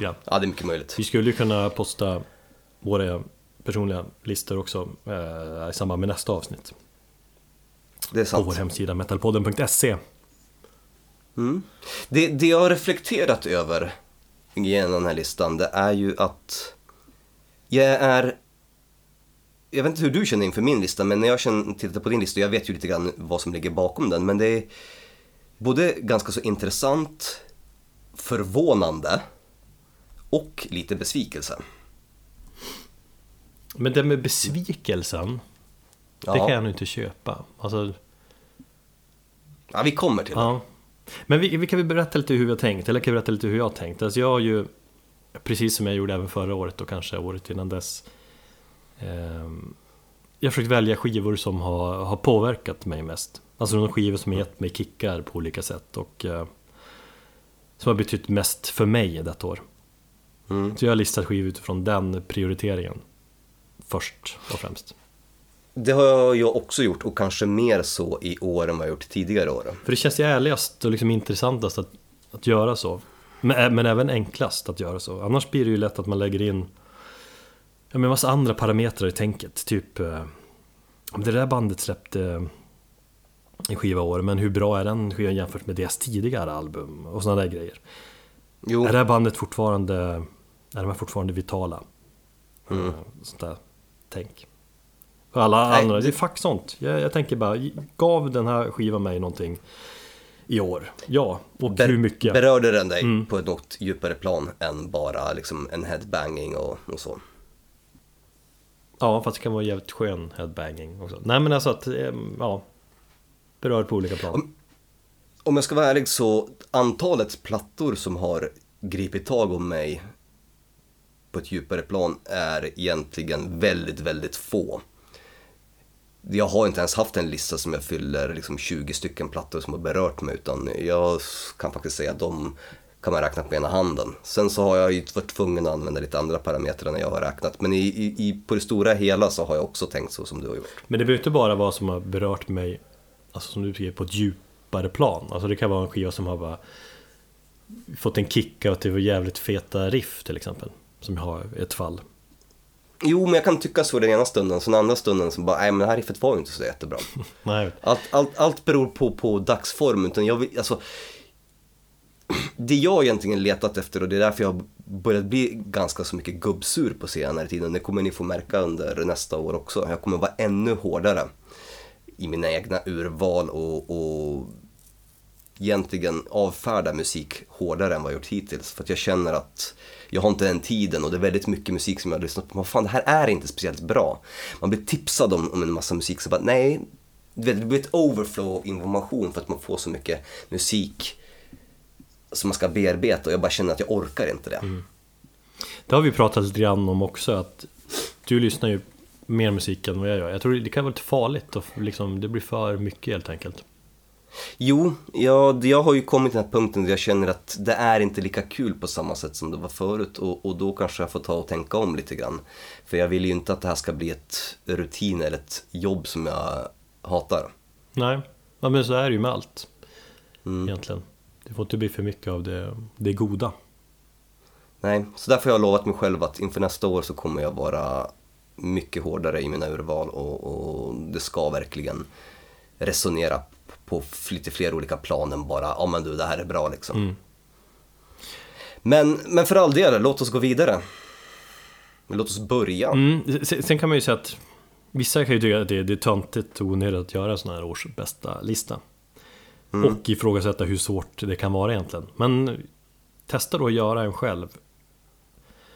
Grann.
Ja, det är mycket möjligt.
Vi skulle ju kunna posta våra personliga listor också eh, i samband med nästa avsnitt.
Det är
På
sant.
vår hemsida metalpodden.se.
Mm. Det, det jag har reflekterat över genom den här listan, det är ju att jag är... Jag vet inte hur du känner inför min lista, men när jag känner, tittar på din lista, jag vet ju lite grann vad som ligger bakom den, men det är både ganska så intressant, förvånande och lite besvikelse.
Men det med besvikelsen, det
Ja.
kan jag nog inte köpa. Alltså,
Ja, vi kommer till det.
ja. Men vi, vi kan väl berätta lite hur vi har tänkt, eller kan vi berätta lite hur jag har tänkt. Alltså jag har ju, precis som jag gjorde även förra året och kanske året innan dess, ehm, jag har försökt välja skivor som har, har påverkat mig mest. Alltså de skivor som har gett mig kickar på olika sätt och eh, som har betytt mest för mig detta år.
Mm.
Så jag har listat skivor utifrån den prioriteringen först och främst.
Det har jag också gjort och kanske mer så i år än vad jag gjort tidigare år.
För det känns ju ärligast och liksom intressantast att, att göra så. Men, ä- men även enklast att göra så. Annars blir det ju lätt att man lägger in ja, men massa andra parametrar i tänket. Typ, eh, om det där bandet släppte en skiva år, men hur bra är den skivan jämfört med deras tidigare album? Och sådana där grejer.
Jo,
Är det här bandet fortfarande, är de här fortfarande vitala?
Mm.
Eh, Sånt där tänk. För alla
Nej,
andra,
det-
är fuck sånt. Jag, jag tänker bara, gav den här skivan mig någonting i år? Ja, och
Ber-
hur mycket?
Berörde den dig
Mm.
på ett något djupare plan än bara liksom en headbanging och, och så?
Ja, fast det kan vara jävligt skön headbanging också. Nej men alltså att, eh, ja. Berör på olika plan.
Om jag ska vara ärlig så antalet plattor som har gripit tag om mig på ett djupare plan är egentligen väldigt, väldigt få. Jag har inte ens haft en lista som jag fyller liksom 20 stycken plattor som har berört mig utan jag kan faktiskt säga att de kan man räkna på ena handen. Sen så har jag ju varit tvungen att använda lite andra parametrar när jag har räknat. Men i, i, på det stora hela så har jag också tänkt så som du har gjort.
Men det behöver inte bara vara som har berört mig, alltså som du säger, på ett djupare plan. Alltså det kan vara en skiva som har bara fått en kick av att det var jävligt feta riff till exempel. Som jag har ett fall.
Jo, men jag kan tycka så den ena stunden, så den andra stunden så bara, nej men det här riffet var ju inte så jättebra.
nej.
Allt, allt, allt beror på, på dagsform, utan jag vill, alltså det jag egentligen letat efter och det är därför jag har börjat bli ganska så mycket gubbsur på senare tiden. Det kommer ni få märka under nästa år också. Jag kommer vara ännu hårdare i mina egna urval och, och egentligen avfärda musik hårdare än vad jag gjort hittills. För att jag känner att jag har inte den tiden och det är väldigt mycket musik som jag har lyssnat på. Men fan, det här är inte speciellt bra. Man blir tipsad om, om en massa musik så bara nej, det blir ett overflow av information för att man får så mycket musik som man ska bearbeta och jag bara känner att jag orkar inte det. Mm.
Det har vi pratat lite grann om också att du lyssnar ju mer musik än vad jag gör. Jag tror det kan vara lite farligt och liksom, det blir för mycket helt enkelt.
Jo, ja, jag har ju kommit till den här punkten där jag känner att det är inte lika kul på samma sätt som det var förut och, och då kanske jag får ta och tänka om lite grann. För jag vill ju inte att det här ska bli ett rutin eller ett jobb som jag hatar.
Nej, ja, men så är det ju med allt mm. egentligen. Det får inte bli för mycket av det, det goda.
Nej, så därför har jag lovat mig själv att inför nästa år så kommer jag vara mycket hårdare i mina urval och, och det ska verkligen resonera på lite fler olika plan än bara, ja men du det här är bra liksom. Mm. Men, men för all del, låt oss gå vidare. låt oss börja.
Mm. Sen kan man ju säga att vissa kan ju tycka att det, det är töntigt och onödigt att göra sån här års bästa lista. Mm. Och ifrågasätta hur svårt det kan vara egentligen. Men testa då att göra en själv.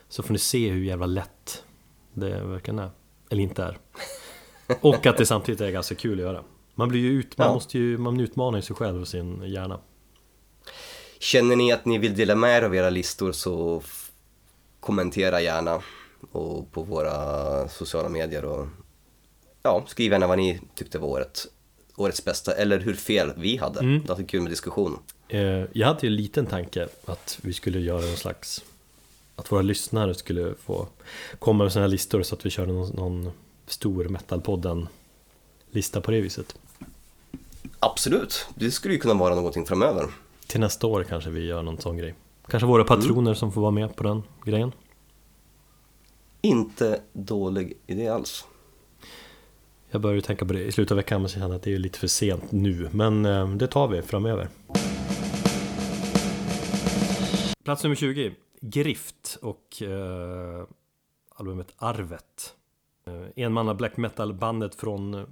Så får ni se hur jävla lätt det verkligen är. Eller inte är. Och att det samtidigt är ganska kul att göra. Man blir ju ut, man ja. måste ju, man utmanar sig själv och sin hjärna.
Känner ni att ni vill dela med er av era listor så kommentera gärna och på våra sociala medier och ja, skriv gärna vad ni tyckte var året årets bästa eller hur fel vi hade. Mm. Det var kul med diskussion.
Eh, jag hade ju en liten tanke att vi skulle göra en slags att våra lyssnare skulle få komma med sådana här listor så att vi körde någon, någon stor metalpodden lista på det viset.
Absolut, det skulle ju kunna vara någonting framöver.
Till nästa år kanske vi gör någon sån grej. Kanske våra patroner mm. som får vara med på den grejen.
Inte dålig idé alls.
Jag börjar tänka på det i slutet av veckan men känner att det är lite för sent nu. Men eh, det tar vi framöver. Plats nummer 20. Grift och eh, albumet Arvet. Eh, enmanna black metal-bandet från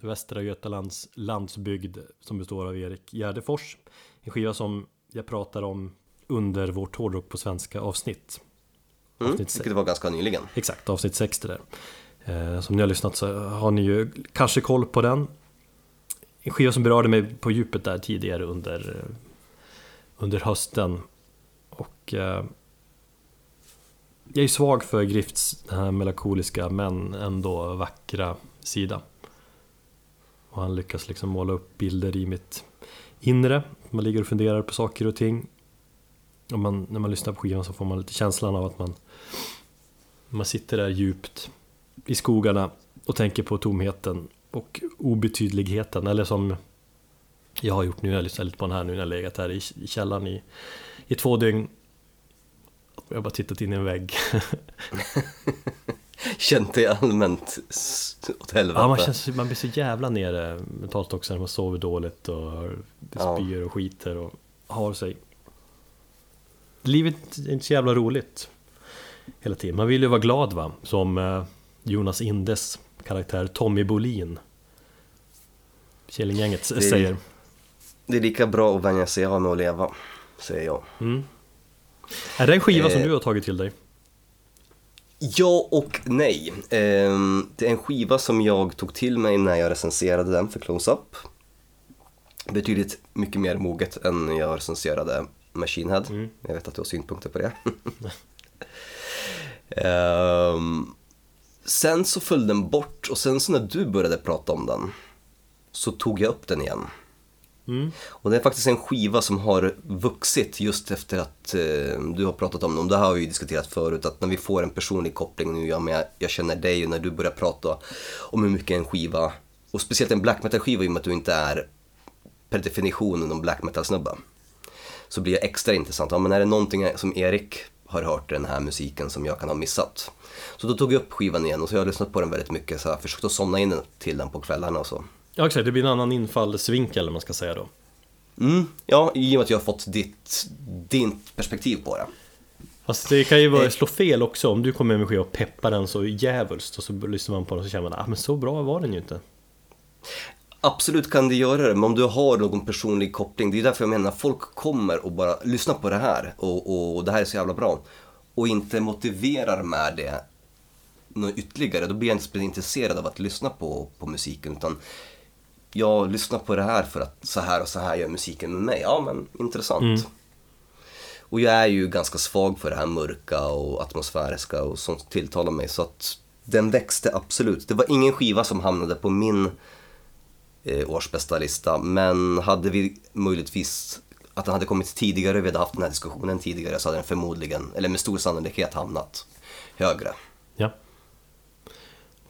Västra Götalands landsbygd som består av Erik Gärdefors. En skiva som jag pratar om under vårt hårdrock på svenska avsnitt.
Mm, avsnitt vilket var ganska nyligen.
Exakt, avsnitt 60 där. Eh, som ni har lyssnat så har ni ju kanske koll på den. En skiva som berörde mig på djupet där tidigare under, eh, under hösten. Och eh, jag är svag för Grifts den här melankoliska men ändå vackra sida. Och han lyckas liksom måla upp bilder i mitt inre. Man ligger och funderar på saker och ting. Och man, när man lyssnar på skivan så får man lite känslan av att man, man sitter där djupt i skogarna och tänker på tomheten och obetydligheten. Eller som jag har gjort nu, jag har lyssnat lite på den här nu när jag legat här i, i källaren i, i två dygn. Jag har bara tittat in i en vägg.
Känt dig allmänt åt helvete?
Ja, man, känns, man blir så jävla nere mentalt också när man sover dåligt och spyr och skiter och har sig. Livet är inte så jävla roligt hela tiden. Man vill ju vara glad va, som eh, Jonas Indes karaktär Tommy Bolin Killinggänget säger
Det är lika bra att vänja sig av med att leva, säger jag
mm. Är det en skiva eh, som du har tagit till dig?
Ja och nej. Ehm, det är en skiva som jag tog till mig när jag recenserade den för Close-Up. Betydligt mycket mer moget än när jag recenserade Machine Head.
Mm.
Jag vet att du har synpunkter på det. Ehm, sen så föll den bort och sen så när du började prata om den så tog jag upp den igen.
Mm.
Och det är faktiskt en skiva som har vuxit just efter att eh, du har pratat om den. Det här har vi ju diskuterat förut, att när vi får en personlig koppling nu, ja men jag känner dig och när du börjar prata om hur mycket en skiva, och speciellt en black metal-skiva i och med att du inte är per definition någon black metal-snubbe. Så blir det extra intressant, ja men är det någonting som Erik har hört i den här musiken som jag kan ha missat? Så då tog jag upp skivan igen och så har jag lyssnat på den väldigt mycket, så jag har försökt att somna in till den på kvällarna och så.
Ja exakt, det blir en annan infallsvinkel eller man ska säga då.
Mm, ja, i och med att jag har fått ditt, ditt perspektiv på det.
Fast det kan ju vara,
Eh.
slå fel också om du kommer med en och peppar den så jävulst och så lyssnar man på den och så känner man ah, men så bra var den ju inte.
Absolut kan det göra det, men om du har någon personlig koppling, det är därför jag menar, folk kommer och bara lyssnar på det här och, och det här är så jävla bra och inte motiverar med det något ytterligare, då blir jag inte intresserad av att lyssna på, på musiken utan jag lyssnar på det här för att så här och så här gör musiken med mig. Ja men intressant.
Mm.
Och jag är ju ganska svag för det här mörka och atmosfäriska och sånt tilltalar mig så att den växte absolut. Det var ingen skiva som hamnade på min eh, årsbästa lista men hade vi möjligtvis att den hade kommit tidigare, vi hade haft den här diskussionen tidigare så hade den förmodligen, eller med stor sannolikhet hamnat högre.
Ja.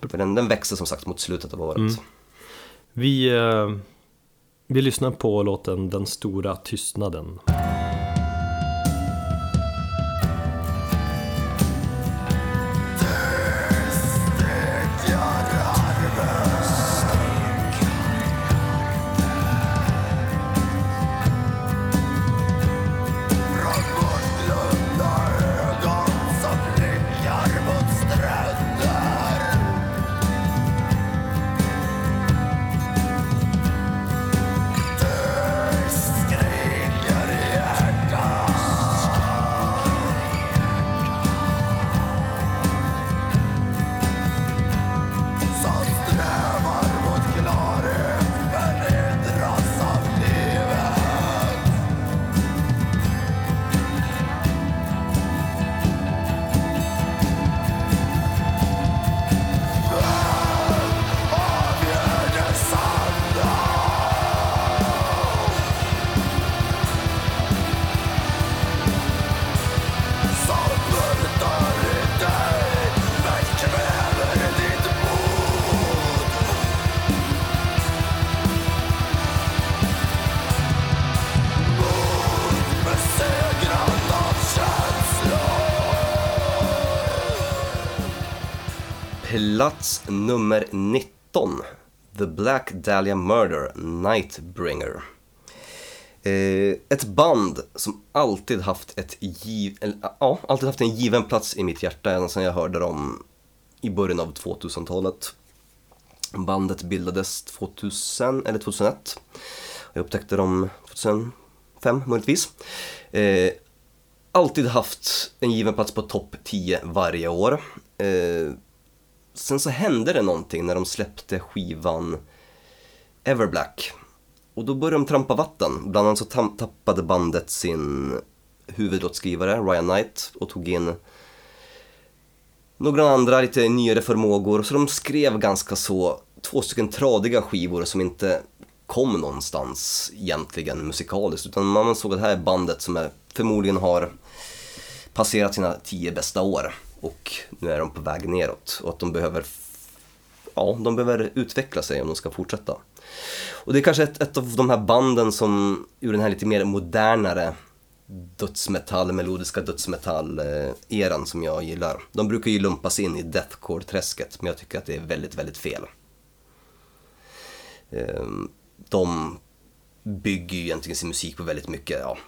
För den, den växte som sagt mot slutet av året.
Mm. Vi, eh, vi lyssnar på låten Den stora tystnaden.
19. The Black Dahlia Murder, Nightbringer. Eh, ett band som alltid haft, ett giv, eller, ja, alltid haft en given plats i mitt hjärta ända sedan jag hörde dem i början av 2000-talet. Bandet bildades 2000 eller 2001. Jag upptäckte dem 2005 möjligtvis. Eh, alltid haft en given plats på topp 10 varje år. Eh, sen så hände det någonting när de släppte skivan Everblack. Och då började de trampa vatten. Bland annat så tappade bandet sin huvudlåtskrivare Ryan Knight och tog in några andra lite nyare förmågor. Så de skrev ganska så två stycken tradiga skivor som inte kom någonstans egentligen musikaliskt. Utan man såg att det här är bandet som är, förmodligen har passerat sina tio bästa år och nu är de på väg neråt och att de behöver, ja, de behöver utveckla sig om de ska fortsätta. Och det är kanske ett, ett av de här banden som ur den här lite mer modernare dödsmetall, melodiska dödsmetall-eran eh, som jag gillar. De brukar ju lumpas in i deathcore-träsket men jag tycker att det är väldigt, väldigt fel. Ehm, de bygger ju egentligen sin musik på väldigt mycket, ja,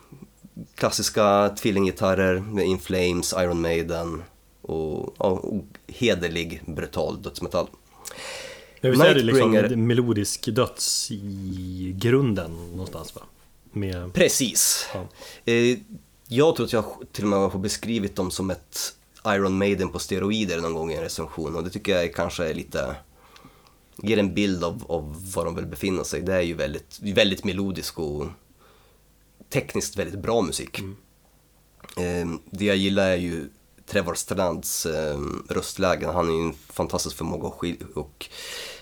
klassiska tvillinggitarrer med In Flames, Iron Maiden och, ja, och hederlig, brutal dödsmetall.
Jag vill säga det liksom melodisk döds i grunden någonstans va? Med...
Precis.
Ja.
Eh, Jag tror att jag till och med har beskrivit dem som ett Iron Maiden på steroider någon gång i en recension och det tycker jag kanske är lite ger en bild av, av var de vill befinna sig. Det är ju väldigt, väldigt melodisk och tekniskt väldigt bra musik.
Mm.
Eh, det jag gillar är ju Trevor Strands eh, röstlägen. Han har ju en fantastisk förmåga att och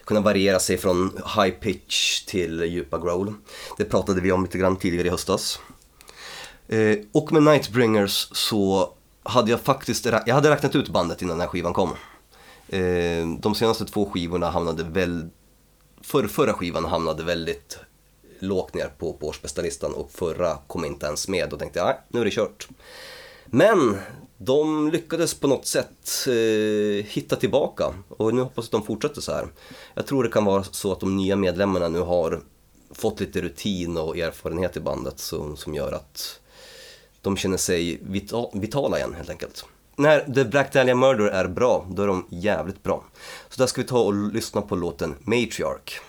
kunna variera sig från high pitch till djupa growl. Det pratade vi om lite grann tidigare i höstas. Eh, och med Nightbringers så hade jag faktiskt, jag hade räknat ut bandet innan den här skivan kom. Eh, de senaste två skivorna hamnade väl, för, förra skivan hamnade väldigt lågt ner på, på årsbästa och förra kom inte ens med och tänkte jag, nej nu är det kört. Men de lyckades på något sätt eh, hitta tillbaka och nu hoppas jag att de fortsätter så här. Jag tror det kan vara så att de nya medlemmarna nu har fått lite rutin och erfarenhet i bandet som, som gör att de känner sig vita, vitala igen helt enkelt. När The Black Dahlia Murder är bra, då är de jävligt bra. Så där ska vi ta och lyssna på låten Matriarch.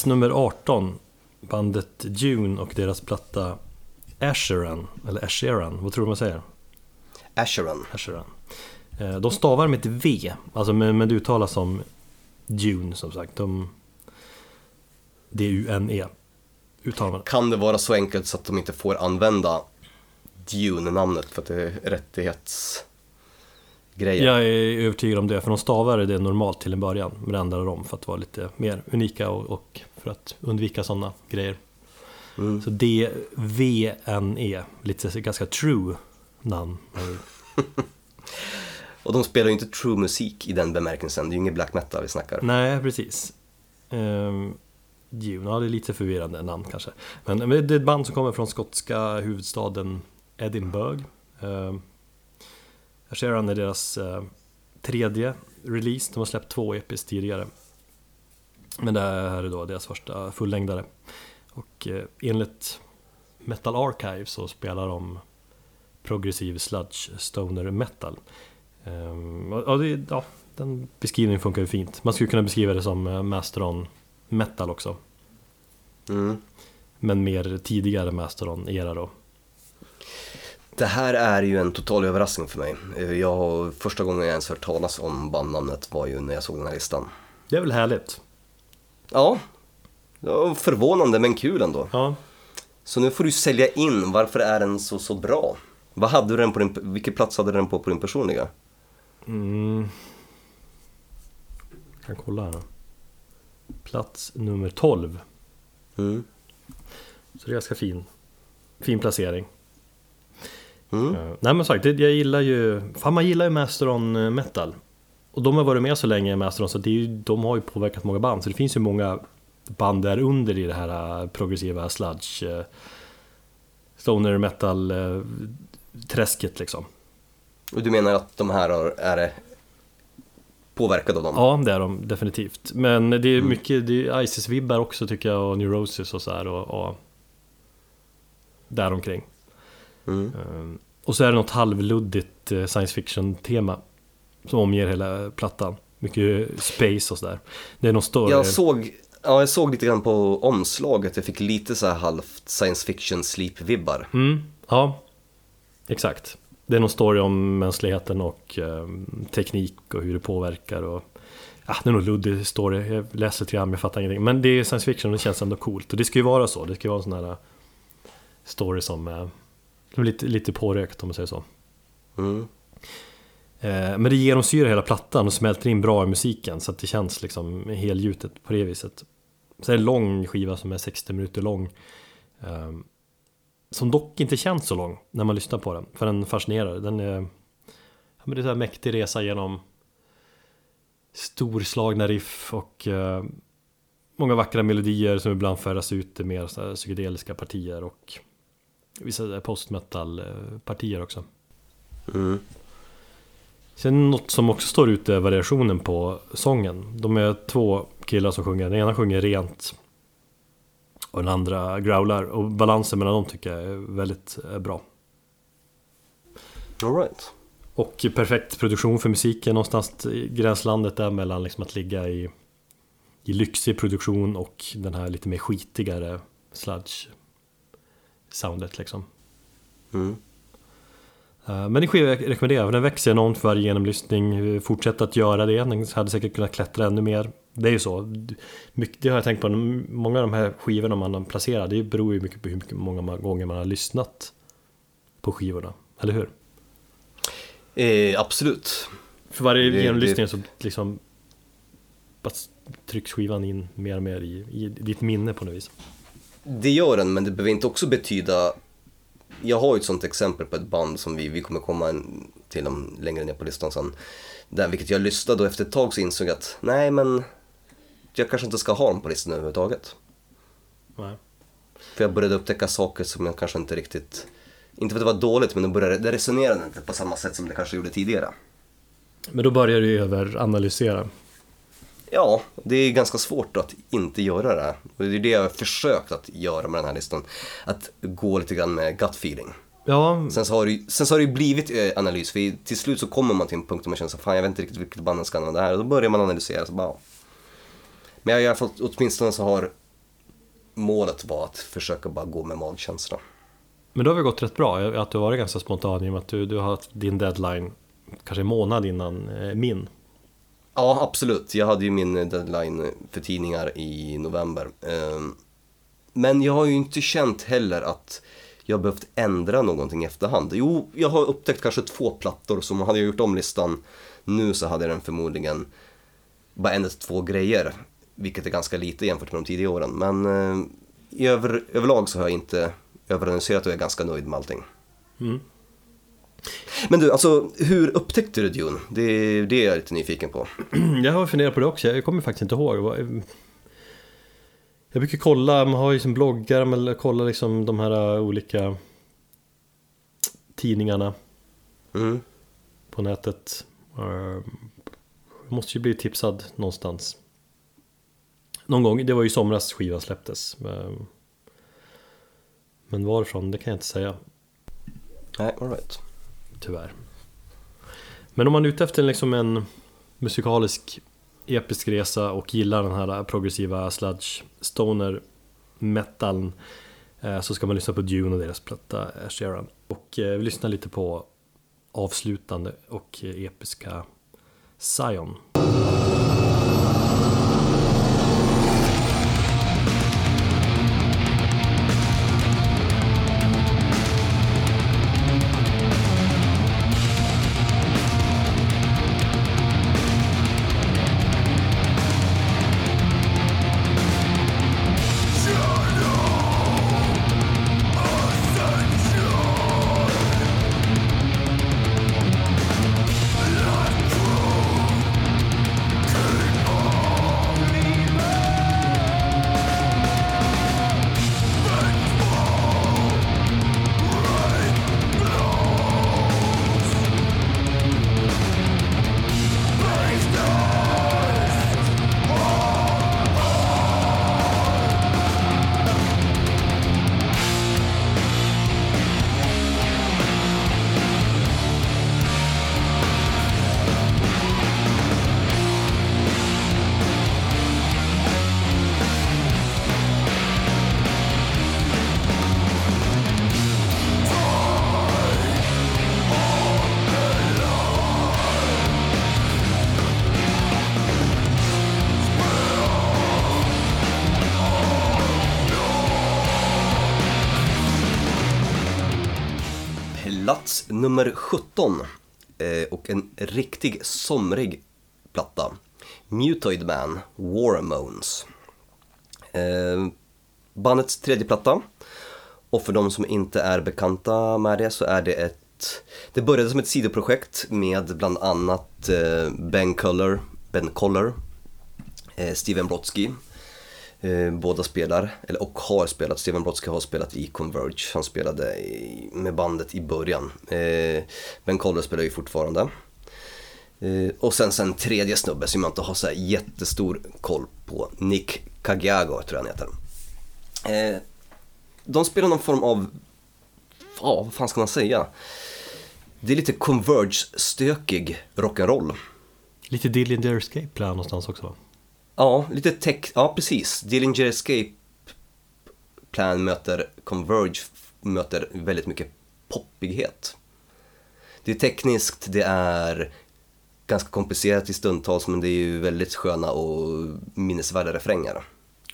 Plats nummer 18 Bandet Dune och deras platta Asheran, eller Asheran, vad tror du man säger?
Asheron.
Asheran. Eh, De stavar med ett V, alltså men, men det uttalas som Dune som sagt. De, D-U-N-E uttalar man.
Kan det vara så enkelt så att de inte får använda Dune-namnet för att det är rättighetsgrejer?
Jag är övertygad om det, för de stavade det normalt till en början. Men ändrade de för att vara lite mer unika och, och för att undvika sådana grejer.
Mm.
Så D-V-N-E, lite ganska true namn.
Och de spelar ju inte true musik i den bemärkelsen, det är ju inget black metal vi snackar.
Nej, precis. Dune, ja det är lite förvirrande namn kanske. Men, men det är ett band som kommer från skotska huvudstaden Edinburgh. Um, Sharon är deras uh, tredje release, de har släppt två EPs tidigare. Men det här är då deras första fullängdare. Och uh, enligt Metal Archive så spelar de progressiv sludge stoner metal. Och, och det, ja, den beskrivningen funkar ju fint. Man skulle kunna beskriva det som eh, Masteron metal också.
Mm.
Men mer tidigare Masteron-era då.
Det här är ju en total överraskning för mig. Eh, Jag, första gången jag ens hört talas om bandnamnet var ju när jag såg den här listan.
Det är väl härligt?
Ja, var förvånande men kul ändå.
Ja.
Så nu får du sälja in, varför är den så, så bra? Vad hade du den på din, vilken plats hade den på på din personliga?
Mm. Jag kan kolla här. Plats nummer 12.
Mm.
Så det är ganska fin, fin placering.
Mm.
Eh, nej men sagt, jag gillar ju, fan man gillar ju Masteron eh, metal. Och de har varit med så länge Masteron så det är ju, de har ju påverkat många band. Så det finns ju många band där under i det här eh, progressiva sludge, eh, stoner metal eh, träsket liksom.
Och du menar att de här har, är påverkade av dem?
Ja, det är de definitivt. Men det är mycket, det är Isis-vibbar också tycker jag och Neurosis och så här och, och däromkring.
Mm.
Ehm, Och så är det något halvluddigt science fiction-tema som omger hela plattan. Mycket space och sådär. Det är någon större...
Jag såg Ja, jag såg lite grann på omslaget, jag fick lite så här halvt science fiction sleep-vibbar.
Mm, ja, exakt. Det är någon story om mänskligheten och eh, teknik och hur det påverkar och Ja, det är nog luddig story, jag läser lite grann jag fattar ingenting. Men det är science fiction och det känns ändå coolt. Och det ska ju vara så, det ska ju vara en sån här story som eh, är lite, lite pårökt om man säger så.
Mm.
Eh, men det genomsyrar hela plattan och smälter in bra i musiken så att det känns liksom helgjutet på det viset. Sen är det en lång skiva som är 60 minuter lång. Ehm, som dock inte känns så lång när man lyssnar på den, för den fascinerar. Den är, ja, men det är en mäktig resa genom storslagna riff och eh, många vackra melodier som ibland färdas ut i mer så psykedeliska partier och vissa postmetal-partier eh, också.
Mm.
Sen något som också står ute är variationen på sången. De är två killar som sjunger. Den ena sjunger rent och den andra growlar. Och balansen mellan dem tycker jag är väldigt eh, bra.
All right.
Och perfekt produktion för musiken någonstans i gränslandet där mellan liksom att ligga i, i lyxig produktion och den här lite mer skitigare sludge soundet liksom.
Mm.
Eh, Men det skiva jag rekommenderar, för den växer enormt för varje genomlyssning. Fortsätt att göra det, den hade säkert kunnat klättra ännu mer. Det är ju så. Mycket, det har jag tänkt på, många av de här skivorna man placerar, det beror ju mycket på hur mycket, många gånger man har lyssnat på skivorna. Eller hur?
Eh, absolut.
För varje
Det-
genomlyssning så liksom trycks skivan in mer och mer i, i ditt minne på något vis.
Det gör den, men det behöver inte också betyda... Jag har ju ett sånt exempel på ett band som vi, vi kommer komma till om längre ner på listan sen. Där, vilket jag lyssnade och efter ett tag så insåg jag att nej men jag kanske inte ska ha dem på listan överhuvudtaget.
Nej.
För jag började upptäcka saker som jag kanske inte riktigt... Inte för att det var dåligt, men det, började, det resonerade inte på samma sätt som det kanske gjorde tidigare.
Men då börjar du överanalysera.
Ja, det är ganska svårt att inte göra det. Och det är det jag har försökt att göra med den här listan. Att gå lite grann med gut feeling.
Ja,
Sen så har det, sen så har det blivit eh, analys, för till slut så kommer man till en punkt där man känner så fan jag vet inte riktigt vilket band jag ska använda här. Och då börjar man analysera, så bara, ja. Men jag har i alla fall, åtminstone så har målet var att försöka bara gå med magkänsla.
men då har vi gått rätt bra. Att du har varit ganska spontan i och med att du, du har haft din deadline kanske en månad innan eh, min.
Ja, absolut. Jag hade ju min deadline för tidningar i november. Ehm, men jag har ju inte känt heller att jag behövt ändra någonting i efterhand. Jo, jag har upptäckt kanske två plattor som hade jag gjort om listan nu så hade jag den förmodligen bara ändrat två grejer. Vilket är ganska lite jämfört med de tidigare åren. Men ehm, över, överlag så har jag inte överanalyserat och jag är ganska nöjd med allting.
Mm.
Men du, alltså hur upptäckte du Dune? Det är det jag är lite nyfiken på.
Jag har funderat på det också, jag kommer faktiskt inte ihåg. Jag brukar kolla, man har ju som bloggar, man kollar liksom de här olika tidningarna
Mm.
på nätet. Jag måste ju bli tipsad någonstans. Någon gång, det var ju somras skivan släpptes. Men varifrån, det kan jag inte säga.
Nej, all right.
Tyvärr. Men om man är ute efter liksom en musikalisk episk resa och gillar den här progressiva sludge stoner metaln eh, så ska man lyssna på Dune och deras platta eh, Sharon. Och eh, vi lyssnar lite på avslutande och episka Zion.
Riktig somrig platta. Mutoid Man, War Moans. Eh, bandets tredje platta. Och för de som inte är bekanta med det så är det ett Det började som ett sidoprojekt med bland annat eh, Ben Culler, Ben Coller, eh, Steven Brodsky. Eh, båda spelar, eller och har spelat, Steven Brodsky har spelat i Converge, han spelade i, med bandet i början. Eh, ben Coller spelar ju fortfarande. Eh, och sen sen tredje snubbe som jag inte har så här jättestor koll på, Nick Kagiago tror jag han heter. Eh, de spelar någon form av, ja vad fan ska man säga? Det är lite Converge-stökig rock'n'roll.
Lite Dillinger Escape Plan någonstans också va?
Ja, lite tech, ja precis. Dillinger Escape Plan möter Converge möter väldigt mycket poppighet. Det är tekniskt, det är ganska komplicerat i stundtals men det är ju väldigt sköna och minnesvärda refränger.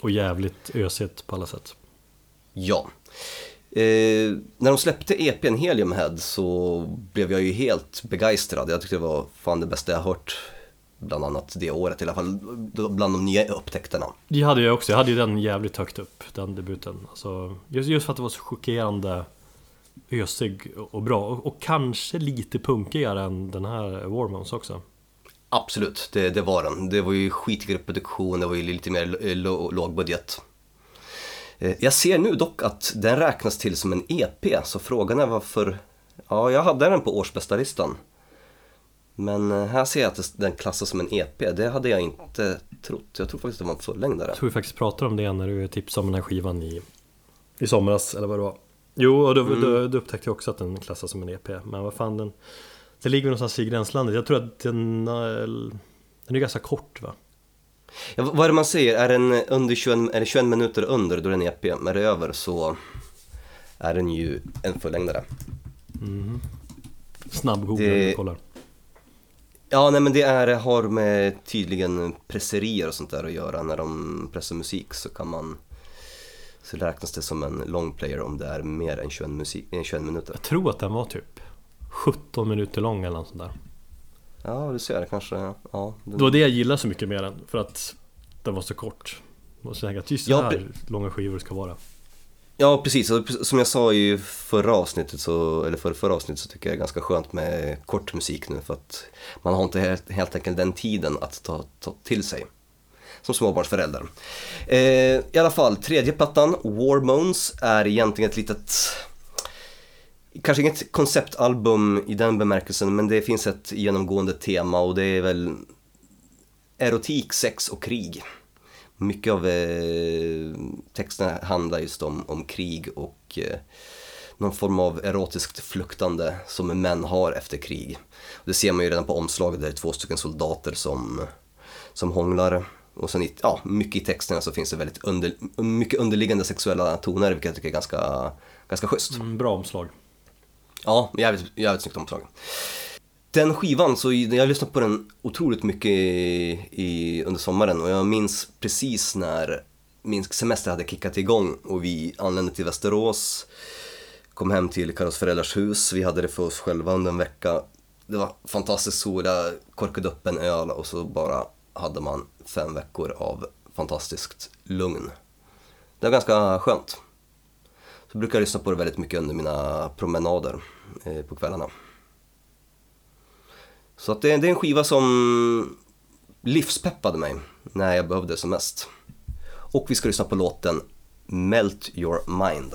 Och jävligt ösigt på alla sätt.
Ja. Eh, när de släppte EPn Heliumhead så blev jag ju helt begeistrad. Jag tyckte det var fan det bästa jag hört bland annat det året i alla fall, bland de nya upptäckterna.
Det hade jag också, jag hade ju den jävligt högt upp, den debuten. Alltså, just, just för att det var så chockerande ösig och bra. Och, kanske lite punkigare än den här Warmones också.
Absolut, det, det var den. Det var ju skitigare produktion, det var ju lite mer lågbudget. Eh, jag ser nu dock att den räknas till som en EP, så frågan är varför... Ja, jag hade den på årsbästa-listan. Men eh, här ser jag att den klassas som en EP, det hade jag inte trott. Jag tror faktiskt det var en fullängdare.
Jag tror vi faktiskt pratade om det när du tipsade om den här skivan i, i somras, eller vad det var. Jo, och då, mm. då, då upptäckte jag också att den klassas som en EP. Men vad fan, den, den ligger någonstans i gränslandet. Jag tror att den, den är ganska kort va?
Ja, vad är det man säger? Är den under 21, är det 21 minuter under, då är den EP. Men är det över så är den ju en fullängdare.
Mm. Snabbgooglar det... kollar.
Ja, nej men det är, har med tydligen presserier och sånt där att göra. När de pressar musik så kan man så räknas det som en long player om det är mer än 21, musik, 21 minuter.
Jag tror att den var typ 17 minuter lång eller något sånt där.
Ja, du ser, kanske, ja.
Det var det jag gillade så mycket med den, för att den var så kort. Och så tänka att just så här långa skivor ska vara.
Ja precis, som jag sa i förra avsnittet, så, eller förra, förra avsnittet så tycker jag det är ganska skönt med kort musik nu för att man har inte helt, helt enkelt den tiden att ta, ta till sig som småbarnsförälder. Eh, I alla fall, tredje plattan, War Moans, är egentligen ett litet Kanske inget konceptalbum i den bemärkelsen men det finns ett genomgående tema och det är väl erotik, sex och krig mycket av eh, texterna handlar just om, om krig och eh, någon form av erotiskt fluktande som män har efter krig. Det ser man ju redan på omslaget där det är två stycken soldater som, som hånglar. Och sen i, ja, mycket i texterna så finns det väldigt under, mycket underliggande sexuella toner vilket jag tycker är ganska, ganska schysst.
Mm, bra omslag.
Ja, jävligt, jävligt snyggt omslag. Den skivan, så jag har lyssnat på den otroligt mycket i, i, under sommaren och jag minns precis när min semester hade kickat igång och vi anlände till Västerås, kom hem till Karos föräldrars hus, vi hade det för oss själva under en vecka. Det var fantastiskt sol, jag korkade upp en öl och så bara hade man fem veckor av fantastiskt lugn. Det var ganska skönt. Så brukar jag lyssna på det väldigt mycket under mina promenader eh, på kvällarna. Så att det, det är en skiva som livspeppade mig när jag behövde det som mest. Och vi ska lyssna på låten Melt Your Mind.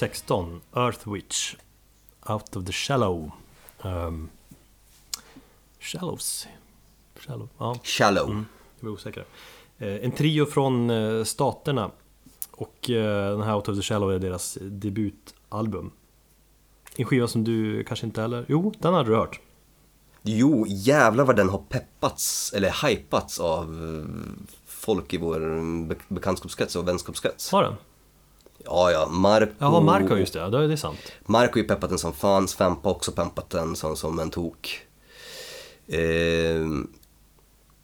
16, Earth Witch. Out of the Shallow. Um, shallows. Shallow, ja.
Shallow.
Mm. Jag var osäker. Eh, en trio från eh, Staterna. Och eh, den här Out of the Shallow är deras debutalbum. En skiva som du kanske inte heller... Jo, den hade du hört.
Jo, jävlar vad den har peppats, eller hypats av eh, folk i vår be- bekantskapskrets och vänskapskrets.
Har den?
Ja, ja, Marco...
Jaha, Marco just det. Ja, det är sant.
Marco har ju peppat den som fan, Svempa har också peppat den som, som en tok. Eh,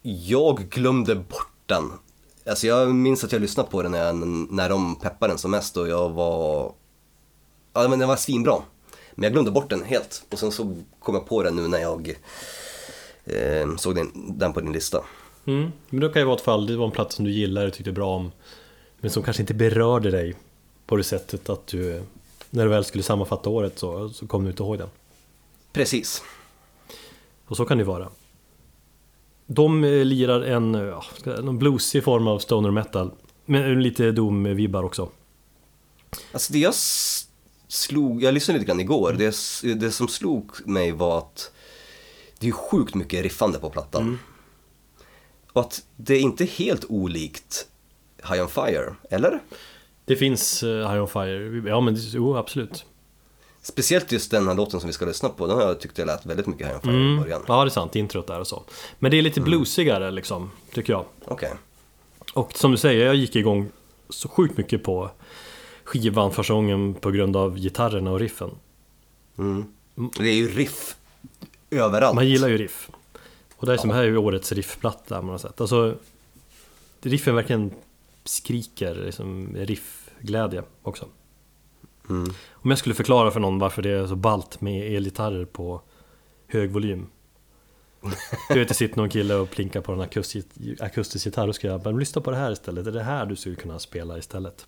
jag glömde bort den. Alltså jag minns att jag lyssnade på den när, jag, när de peppade den som mest och jag var... Ja men den var svinbra. Men jag glömde bort den helt och sen så kom jag på den nu när jag eh, såg den, den på din lista.
Mm. Men då kan ju vara ett fall, det var en plats som du gillade och tyckte bra om. Men som kanske inte berörde dig på det sättet att du, när du väl skulle sammanfatta året så, så kom du inte ihåg den.
Precis.
Och så kan det vara. De eh, lirar en, ja, ska- någon bluesig form av stoner metal. Men lite Doom-vibbar också.
Alltså det jag slog, jag lyssnade lite grann igår, det, s- det som slog mig var att det är sjukt mycket riffande på plattan. Och att det är inte helt olikt High on Fire, eller?
Det finns uh, High on Fire, ja men det- jo absolut.
Speciellt just den här låten som vi ska lyssna på, den har jag tyckt jag lät väldigt mycket High on Fire i
Mm.
början.
Ja det är sant, introt där och så. Men det är lite bluesigare liksom, tycker jag.
Okej.
Och som du säger, jag gick igång så sjukt mycket på skivan första gången på grund av gitarrerna och riffen.
Mm. Det är ju riff överallt.
Man gillar ju riff. Och det är som här är ju årets riffplatta man har sett. Alltså, riffen verkligen skriker liksom riffglädje också.
Mm.
Om jag skulle förklara för någon varför det är så balt med elgitarrer på hög volym. Du vet, det sitter någon kille och plinkar på en akustisk, akustisk gitarr och ska jag bara lyssna på det här istället. Är det här du skulle kunna spela istället.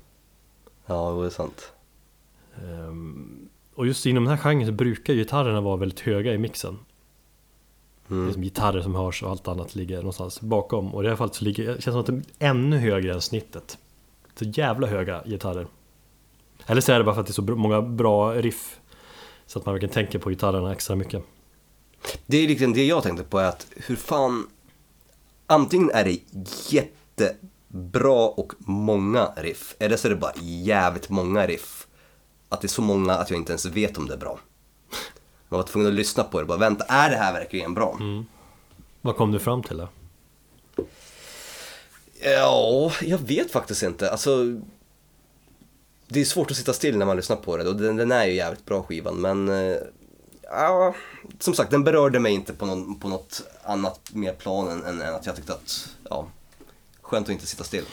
Ja, det är sant.
Ehm, och just inom den här genren så brukar gitarrerna vara väldigt höga i mixen. Det är
Mm.
som gitarrer som hörs och allt annat ligger någonstans bakom. Och i det här fallet så ligger, det känns som att det är ännu högre än snittet. Så jävla höga gitarrer. Eller så är det bara för att det är så många bra riff. Så att man verkligen tänker på gitarrerna extra mycket.
Det är liksom det jag tänkte på är att hur fan Antingen är det jättebra och många riff eller så är det bara jävligt många riff Att det är så många att jag inte ens vet om det är bra Man var tvungen att lyssna på det bara vänta, är det här verkligen bra?
Vad kom du fram till då?
Ja, jag vet faktiskt inte. Alltså, det är svårt att sitta still när man lyssnar på det och den, den är ju jävligt bra skivan men eh, ja, som sagt den berörde mig inte på, någon, på något annat mer plan än, än, än att jag tyckte att, ja, skönt att inte sitta still.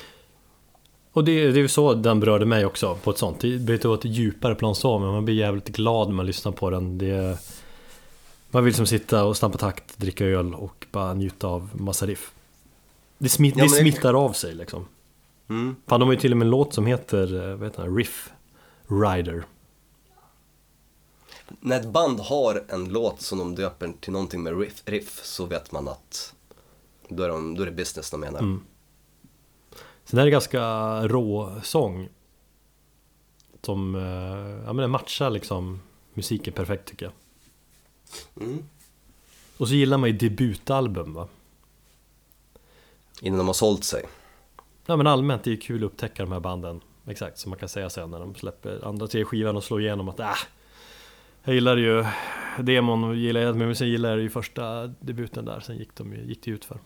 Och det, det är ju så den berörde mig också på ett sånt. Det blir inte ett djupare plan så, men man blir jävligt glad när man lyssnar på den. Det, man vill som sitta och stampa takt, dricka öl och bara njuta av massa riff. Det, smitt,
Ja,
det
men det-
smittar av sig liksom.
Mm.
Fan, de har ju till och med en låt som heter, eh, vad heter den? Riff Rider.
När ett band har en låt som de döper till någonting med riff, riff så vet man att då är, de, då är det business de menar.
Mm. Sen är det ganska rå sång. Som, eh, ja men den matchar liksom musiken perfekt tycker jag.
Mm.
Och så gillar man ju debutalbum va?
Innan de har sålt sig.
Ja men allmänt, det är ju kul att upptäcka de här banden Exakt, som man kan säga sen när de släpper andra tre skivan och slår igenom att äh, Jag gillade ju demon och gillade men sen gillade jag ju första debuten där, sen gick, de, ju- gick det ut för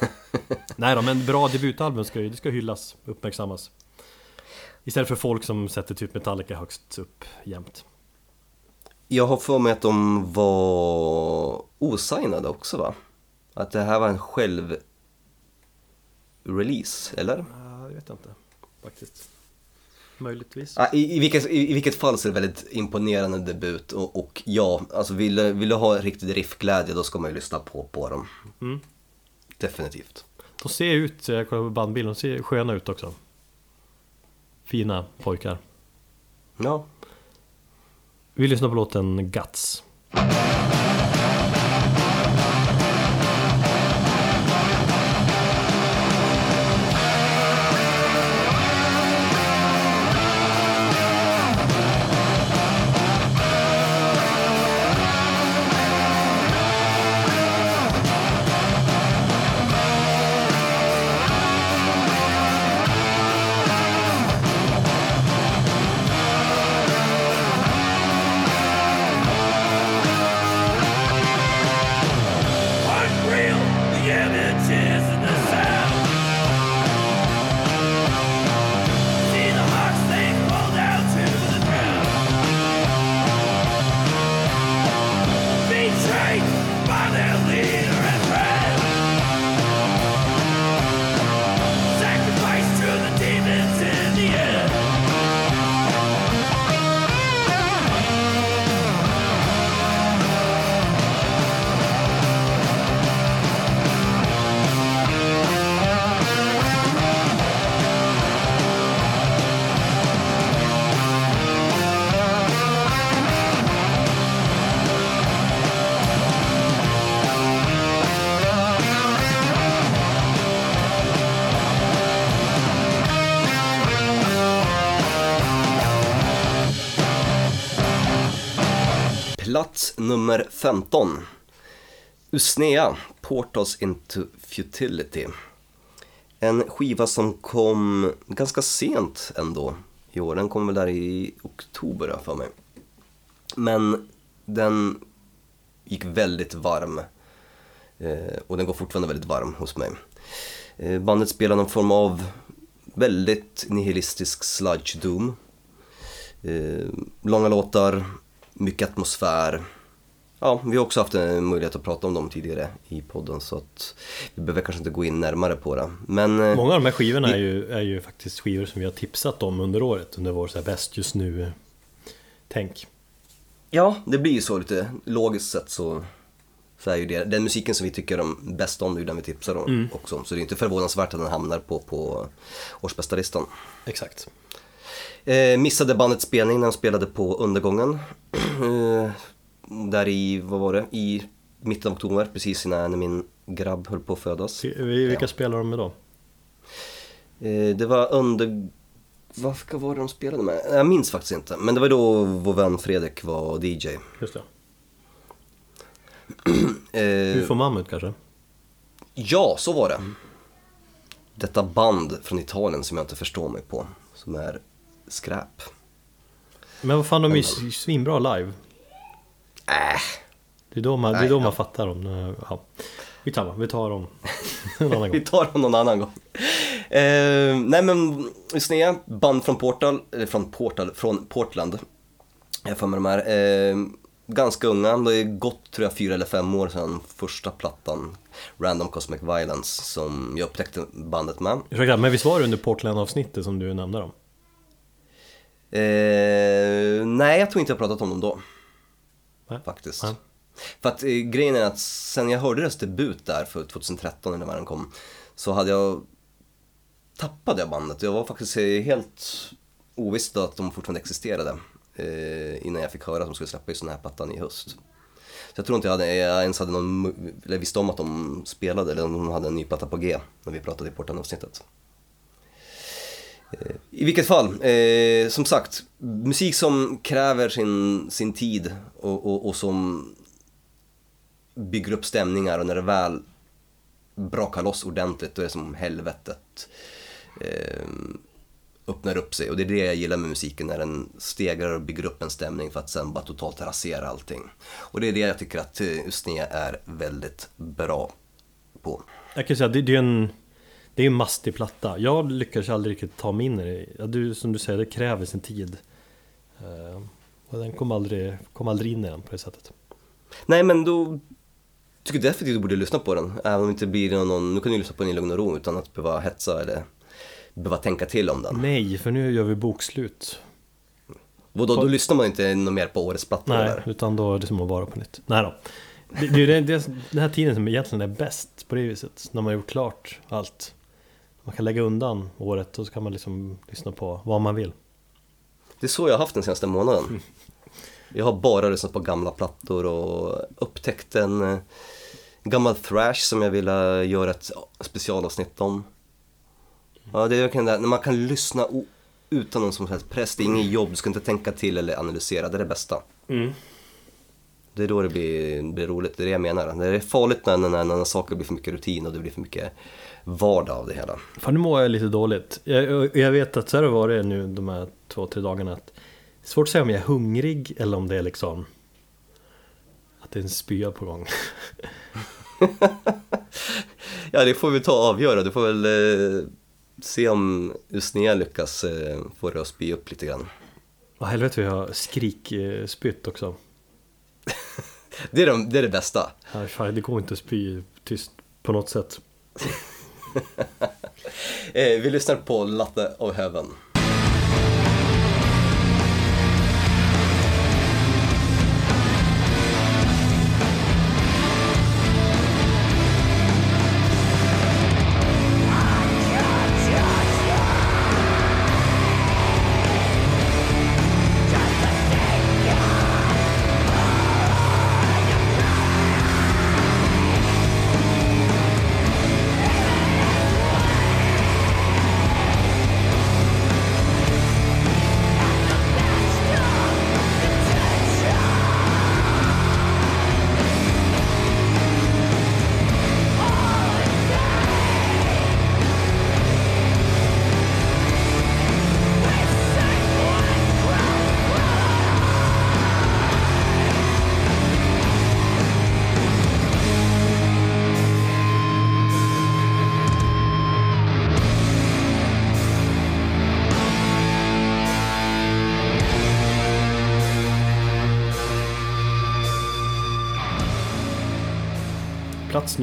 Nej då, men bra debutalbum ska ju det ska hyllas, uppmärksammas Istället för folk som sätter typ Metallica högst upp jämt
Jag har för mig att de var osignade också va? Att det här var en själv release, eller?
Ja, jag vet inte faktiskt Möjligtvis
i, i, vilket, i, I vilket fall så är det väldigt imponerande debut och, och ja, alltså vill, vill du ha riktig riffglädje då ska man ju lyssna på, på dem.
Mm.
Definitivt.
De ser ut, jag kollar på bandbilden, de ser sköna ut också Fina pojkar
Ja.
Vi lyssnar på låten Guts.
Usnea, Portals into Futility. En skiva som kom ganska sent ändå i år. Den kom väl där i oktober jag för mig. Men den gick väldigt varm. Eh, och den går fortfarande väldigt varm hos mig. Eh, bandet spelar någon form av väldigt nihilistisk sludge doom. Eh, långa låtar, mycket atmosfär. Ja, vi har också haft en möjlighet att prata om dem tidigare i podden så att vi behöver kanske inte gå in närmare på det. Men, eh,
Många av de här skivorna är ju, är ju faktiskt skivor som vi har tipsat om under året under vår så här bäst just nu-tänk.
Ja, det blir ju så lite logiskt sett så, så är ju det. Den musiken som vi tycker om bäst om, det är ju den vi tipsar om
Mm.
också. Så det är inte förvånansvärt att den hamnar på, på årsbästa-listan.
Exakt.
Eh, missade bandets spelning när de spelade på Undergången. Eh, där i, vad var det, i mitten av oktober, precis innan när min grabb höll på att födas.
Vi- Vilka spelar de med då?
Eh, det var under... Vad var det de spelade med? Jag minns faktiskt inte. Men det var då vår vän Fredrik var DJ.
Just det.
Eh,
UFO Mammut kanske?
Ja, så var det. Detta band från Italien som jag inte förstår mig på. Som är skräp.
Men vad fan, de är ju svinbra live.
Äh,
Det är då man, det är
Nej,
då
ja.
man fattar dem. när- Ja. Skitsamma, vi tar dem en annan
vi
gång.
tar dem någon annan gång. Eh, nej men, Snea, band från Portal, eller från Portal, från Portland. Jag får med de här. Eh, ganska unga, det har gått tror jag fyra eller fem år sedan första plattan. Random Cosmic Violence som jag upptäckte bandet med.
Ursäkta, men visst var det under Portland-avsnittet som du nämnde dem?
Eh, nej, jag tror inte jag pratat om dem då.
Nej.
Faktiskt.
Nej.
För att eh, grejen är att sen jag hörde deras debut där för 2013 eller när den kom så hade jag tappade jag bandet. Jag var faktiskt eh, helt oviss då att de fortfarande existerade eh, innan jag fick höra att de skulle släppa just den här plattan i höst. Så jag tror inte jag, hade, jag ens hade någon, eller visste om att de spelade eller om de hade en ny platta på G när vi pratade i Portan-avsnittet. I vilket fall, eh, som sagt, musik som kräver sin, sin tid och, och, och som bygger upp stämningar och när det väl brakar loss ordentligt då är det som helvetet eh, öppnar upp sig. Och det är det jag gillar med musiken, när den stegrar och bygger upp en stämning för att sen bara totalt rasera allting. Och det är det jag tycker att eh, Usnea är väldigt bra på.
Jag kan säga det, det är en det är en mastig platta. Jag lyckas aldrig riktigt ta mig in i det. Du, som du säger, det kräver sin tid. Eh, och den kom aldrig, kom aldrig in i den på det sättet.
Nej men då tycker jag definitivt du borde lyssna på den. Även om det inte blir någon, nu kan du lyssna på den i lugn och ro utan att behöva hetsa eller behöva tänka till om den.
Nej, för nu gör vi bokslut.
Vadå, då lyssnar man inte något mer på årets platta
Nej,
eller?
utan då är det som att vara på nytt. Nej då. Det, det är ju den här tiden som egentligen är bäst på det viset. När man har gjort klart allt. Man kan lägga undan året och så kan man liksom lyssna på vad man vill.
Det är så jag har haft den senaste månaden. Jag har bara lyssnat på gamla plattor och upptäckt en eh, gammal thrash som jag ville göra ett specialavsnitt om. Ja, det är verkligen det, när man kan lyssna utan någon som helst press, det är inget jobb, du ska inte tänka till eller analysera, det är det bästa. Det är då det blir, blir roligt, det är det jag menar. Det är farligt när, när, när, saker blir för mycket rutin och det blir för mycket vardag av det hela.
Fan nu mår jag lite dåligt. Jag, jag- vet att så har det varit nu de här två, tre dagarna. Att svårt att säga om jag är hungrig eller om det är liksom att det är en spya på gång.
Ja, det får vi ta och avgöra. Du får väl eh, se om Usnea lyckas eh, få det att spy upp lite grann.
Vad helvete vi har skrikspytt också.
Det är, de, det är det bästa.
Ja, fan, det går inte att spy tyst på något sätt.
Eh, vi lyssnar på Latte of Heaven.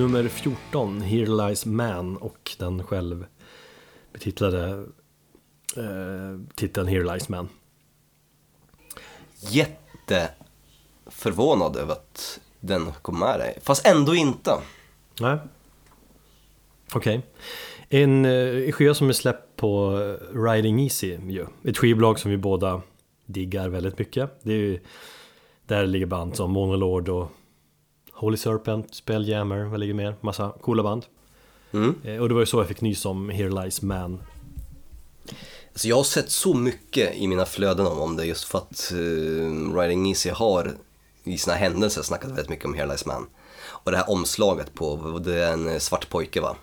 Nummer 14, Here Lies Man och den själv betitlade eh, titeln Here Lies Man.
Jätteförvånad över att den kom med dig, fast ändå inte.
Nej. Okej. En eh, skiva som är släppt på Riding Easy ju. Ett skivbolag som vi båda diggar väldigt mycket. Det är ju, där ligger band som Monolord och Holy Serpent, Spelljammer, vad ligger mer? Massa coola band.
Mm.
Eh, Och det var ju så jag fick nys om Here Lies Man.
Alltså jag har sett så mycket i mina flöden om, det just för att uh, Riding Easy har i sina händelser snackat väldigt mycket om Here Lies Man. Och det här omslaget på, det är en svart pojke va?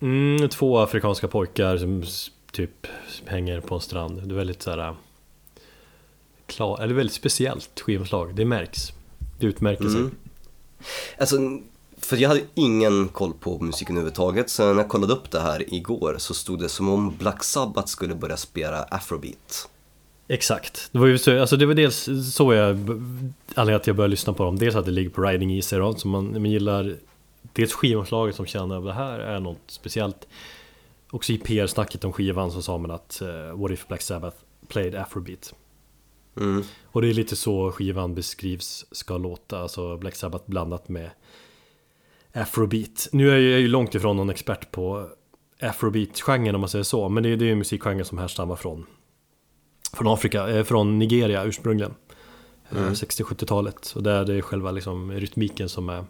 Mm, två afrikanska pojkar som typ hänger på en strand. Det är väldigt såhär... Klar, eller väldigt speciellt skivomslag, det märks. Det utmärker sig.
Mm. Alltså, för jag hade ingen koll på musiken överhuvudtaget, så när jag kollade upp det här igår så stod det som om Black Sabbath skulle börja spela afrobeat.
Exakt. Det var ju så, alltså det var dels så jag, anledningen att jag började lyssna på dem. Dels att det ligger på Riding Easy då, som man, man gillar Dels skivomslaget som känner att det här är något speciellt. Också i PR-snacket om skivan så sa man att uh, What if Black Sabbath played Afrobeat?
Mm.
Och det är lite så skivan beskrivs ska låta, alltså Black Sabbath blandat med Afrobeat. Nu är jag ju långt ifrån någon expert på Afrobeat-genren om man säger så, men det är är en musikgenre som härstammar från från Afrika, eh, från Nigeria ursprungligen. Eh,
Mm.
60-70-talet. Och där är det själva liksom rytmiken som är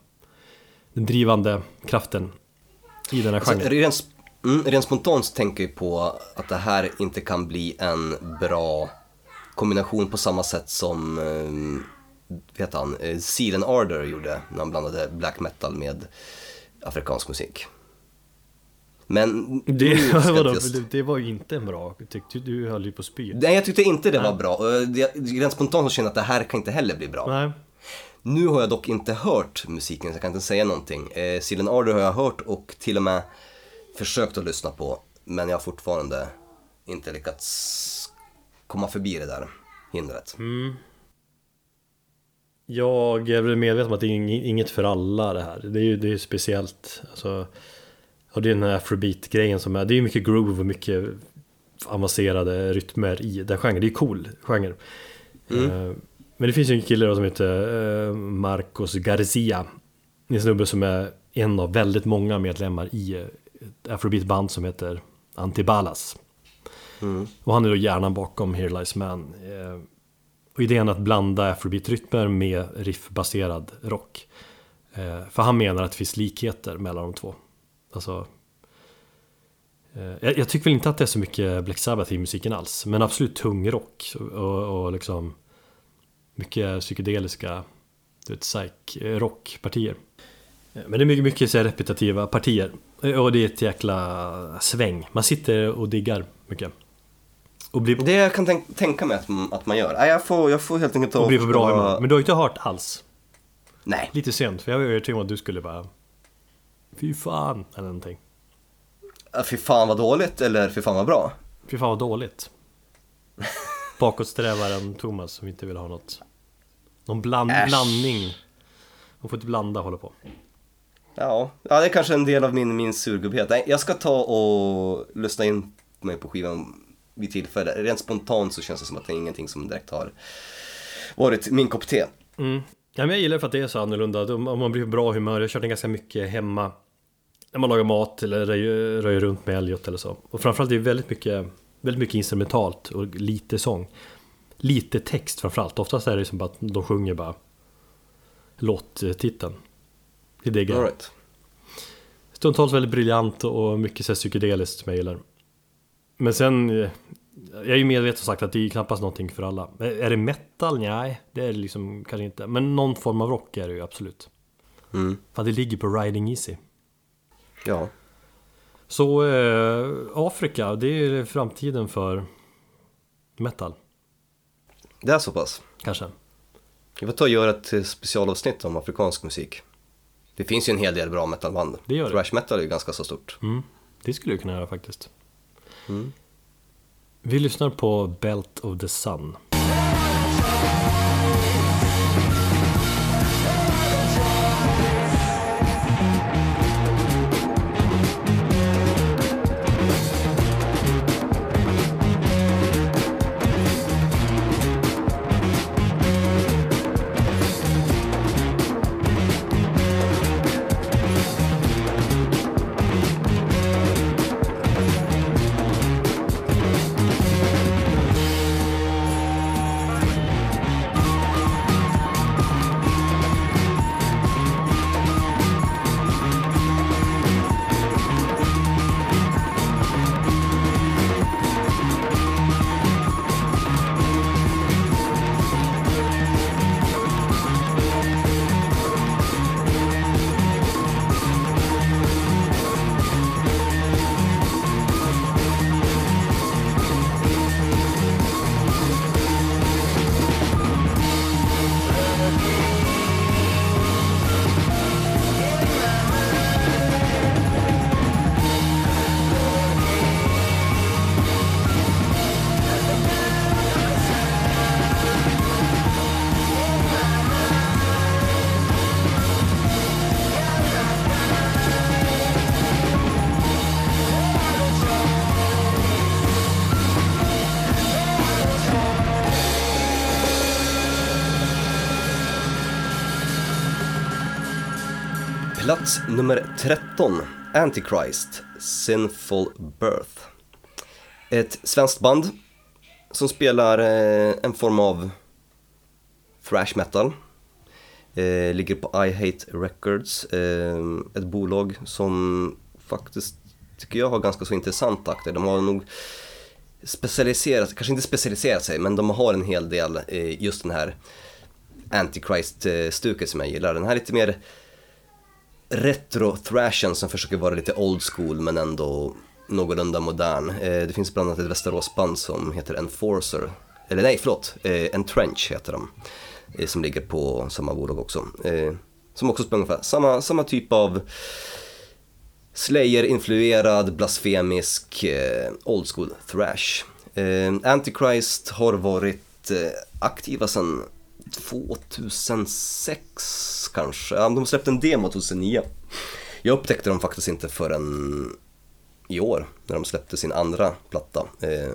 den drivande kraften i den här
Alltså,
genren.
rent, mm, rent spontant tänker jag på att det här inte kan bli en bra kombination på samma sätt som eh, vet han, eh, Seal and Ardor gjorde när han blandade black metal med afrikansk musik. Men
Det, vadå,
just-
det, var ju inte en bra, tyckte du höll ju på att spy.
Nej, jag tyckte inte det var
Nej.
bra. Och det- Rent spontant så känner jag att det här kan inte heller bli bra.
Nej,
Nu har jag dock inte hört musiken så jag kan inte säga någonting. Eh, Seal and Ardor har jag hört och till och med försökt att lyssna på. Men jag har fortfarande inte lyckats komma förbi det där hindret.
jag är väl medveten om att det är ing- inget för alla det här. Det är ju det är speciellt. Alltså, och det är den här afrobeat-grejen som är, det är ju mycket groove och mycket avancerade rytmer i den genren. Det är ju cool genre. Eh, Men det finns ju en kille då som heter eh, Marcos Garcia. En snubbe som är en av väldigt många medlemmar i ett afrobeat-band som heter Antibalas.
Mm.
Och han är då hjärnan bakom Here Lies Man. Eh, och idén att blanda afrobeat-rytmer med riffbaserad rock. Eh, för han menar att det finns likheter mellan de två. Alltså, eh, jag, jag tycker väl inte att det är så mycket Black Sabbath i musiken alls. Men absolut tung rock och, och, liksom mycket psykedeliska rockpartier. Men det är mycket, mycket så repetitiva partier. Och det är ett jäkla sväng. Man sitter och diggar mycket. Och blir,
Det jag kan tänk- tänka mig att, att man gör. Jag, får, jag får helt enkelt ta
och blir på bra humör. Men du har ju inte hört alls.
Nej,
Lite sent, för jag var övertygad om att du skulle bara Fy fan, eller någonting.
Fy fan vad dåligt eller fy fan vad bra.
Fy fan vad dåligt. Bakåtsträvaren Thomas som inte vill ha något Någon bland,
Äsch.
blandning Man får inte blanda hålla på
Ja, ja det är kanske en del av min, min surgubbhet. Nej, jag ska ta och lyssna in mig på skivan vid tillfälle. Rent spontant så känns det som att det är ingenting som direkt har varit min kopp te.
mm. ja, men Jag gillar för att det är så annorlunda Om man blir på bra humör, jag har kört den ganska mycket hemma När man lagar mat eller röjer, röjer runt med Elliot eller så Och framförallt är det väldigt mycket Väldigt mycket instrumentalt och lite sång Lite text framförallt, oftast är det som bara att de sjunger bara Låttiteln Det diggar jag
right.
Stundtals väldigt briljant och mycket så psykedeliskt som jag gillar. Men sen, eh, jag är ju medveten som sagt att det är knappast någonting för alla. Eh, Är det metal? Nej, det är det liksom kanske inte. Men någon form av rock är det ju absolut.
Mm.
För det ligger på Riding Easy.
Ja.
Så eh, Afrika, det är framtiden för metal.
Det är så pass.
Kanske.
Vi får ta och göra ett specialavsnitt om afrikansk musik. Det finns ju en hel del bra metalband.
Det gör det.
Thrash metal är ju ganska så stort.
Mm, det skulle du kunna göra faktiskt.
Mm.
Vi lyssnar på Belt of the Sun.
Antichrist, Sinful Birth. Ett svenskt band som spelar eh, en form av thrash metal. Eh, ligger på I Hate Records, eh, ett bolag som faktiskt tycker jag har ganska så intressant akter. De har nog specialiserat, kanske inte specialiserat sig, men de har en hel del eh, just den här Antichrist-stuket eh, som jag gillar. Den här lite mer retro-thrashen som försöker vara lite old school men ändå någorlunda modern. Eh, det finns bland annat ett Västeråsband som heter Enforcer, eller nej förlåt, eh, Entrench heter de. Eh, som ligger på samma bolag också. Eh, som också spelar ungefär samma, samma typ av Slayer-influerad, blasfemisk, eh, old school thrash. Eh, Antichrist har varit aktiva sedan 2006 kanske. De släppte en demo 2009. Jag upptäckte dem faktiskt inte förrän i år när de släppte sin andra platta. Eh,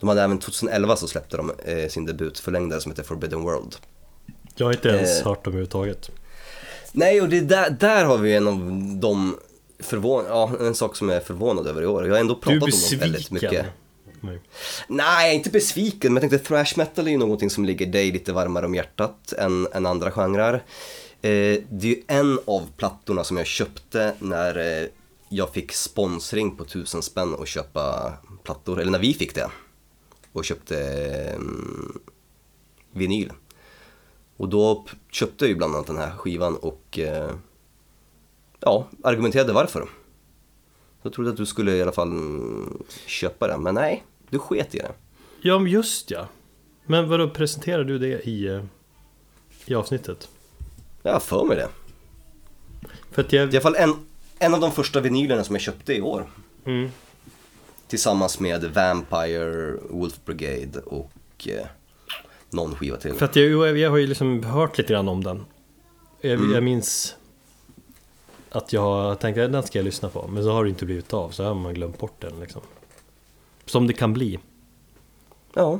de hade även 2011 så släppte de eh, sin debutförlängdare som heter Forbidden World.
Jag har inte ens eh, hört dem överhuvudtaget.
Nej, och det där, där har vi en av de förvån ja, en sak som jag är förvånad över i år. Jag har ändå pratat om dem väldigt mycket. Nej. Nej, inte besviken, men jag tänkte thrash metal är ju någonting som ligger dig lite varmare om hjärtat än, än andra genrer. Eh, det är ju en av plattorna som jag köpte när eh, jag fick sponsring på tusen spänn och köpa plattor, eller när vi fick det och köpte eh, vinyl. Och då köpte jag ju bland annat den här skivan och eh, ja, argumenterade varför. Jag trodde att du skulle i alla fall köpa den, men nej, du sket i det.
Ja, just ja. Men vadå, presenterade du det i, eh, i avsnittet?
Jag har för mig det.
För att jag...
Det är i alla fall en, en av de första vinylerna som jag köpte i år. Mm. Tillsammans med Vampire, Wolf Brigade och eh, någon skiva till.
För att jag, jag har ju liksom hört lite grann om den. Jag, mm. jag minns att jag tänkte att den ska jag lyssna på. Men så har det inte blivit av, så har man glömt bort den liksom. Som det kan bli.
Ja.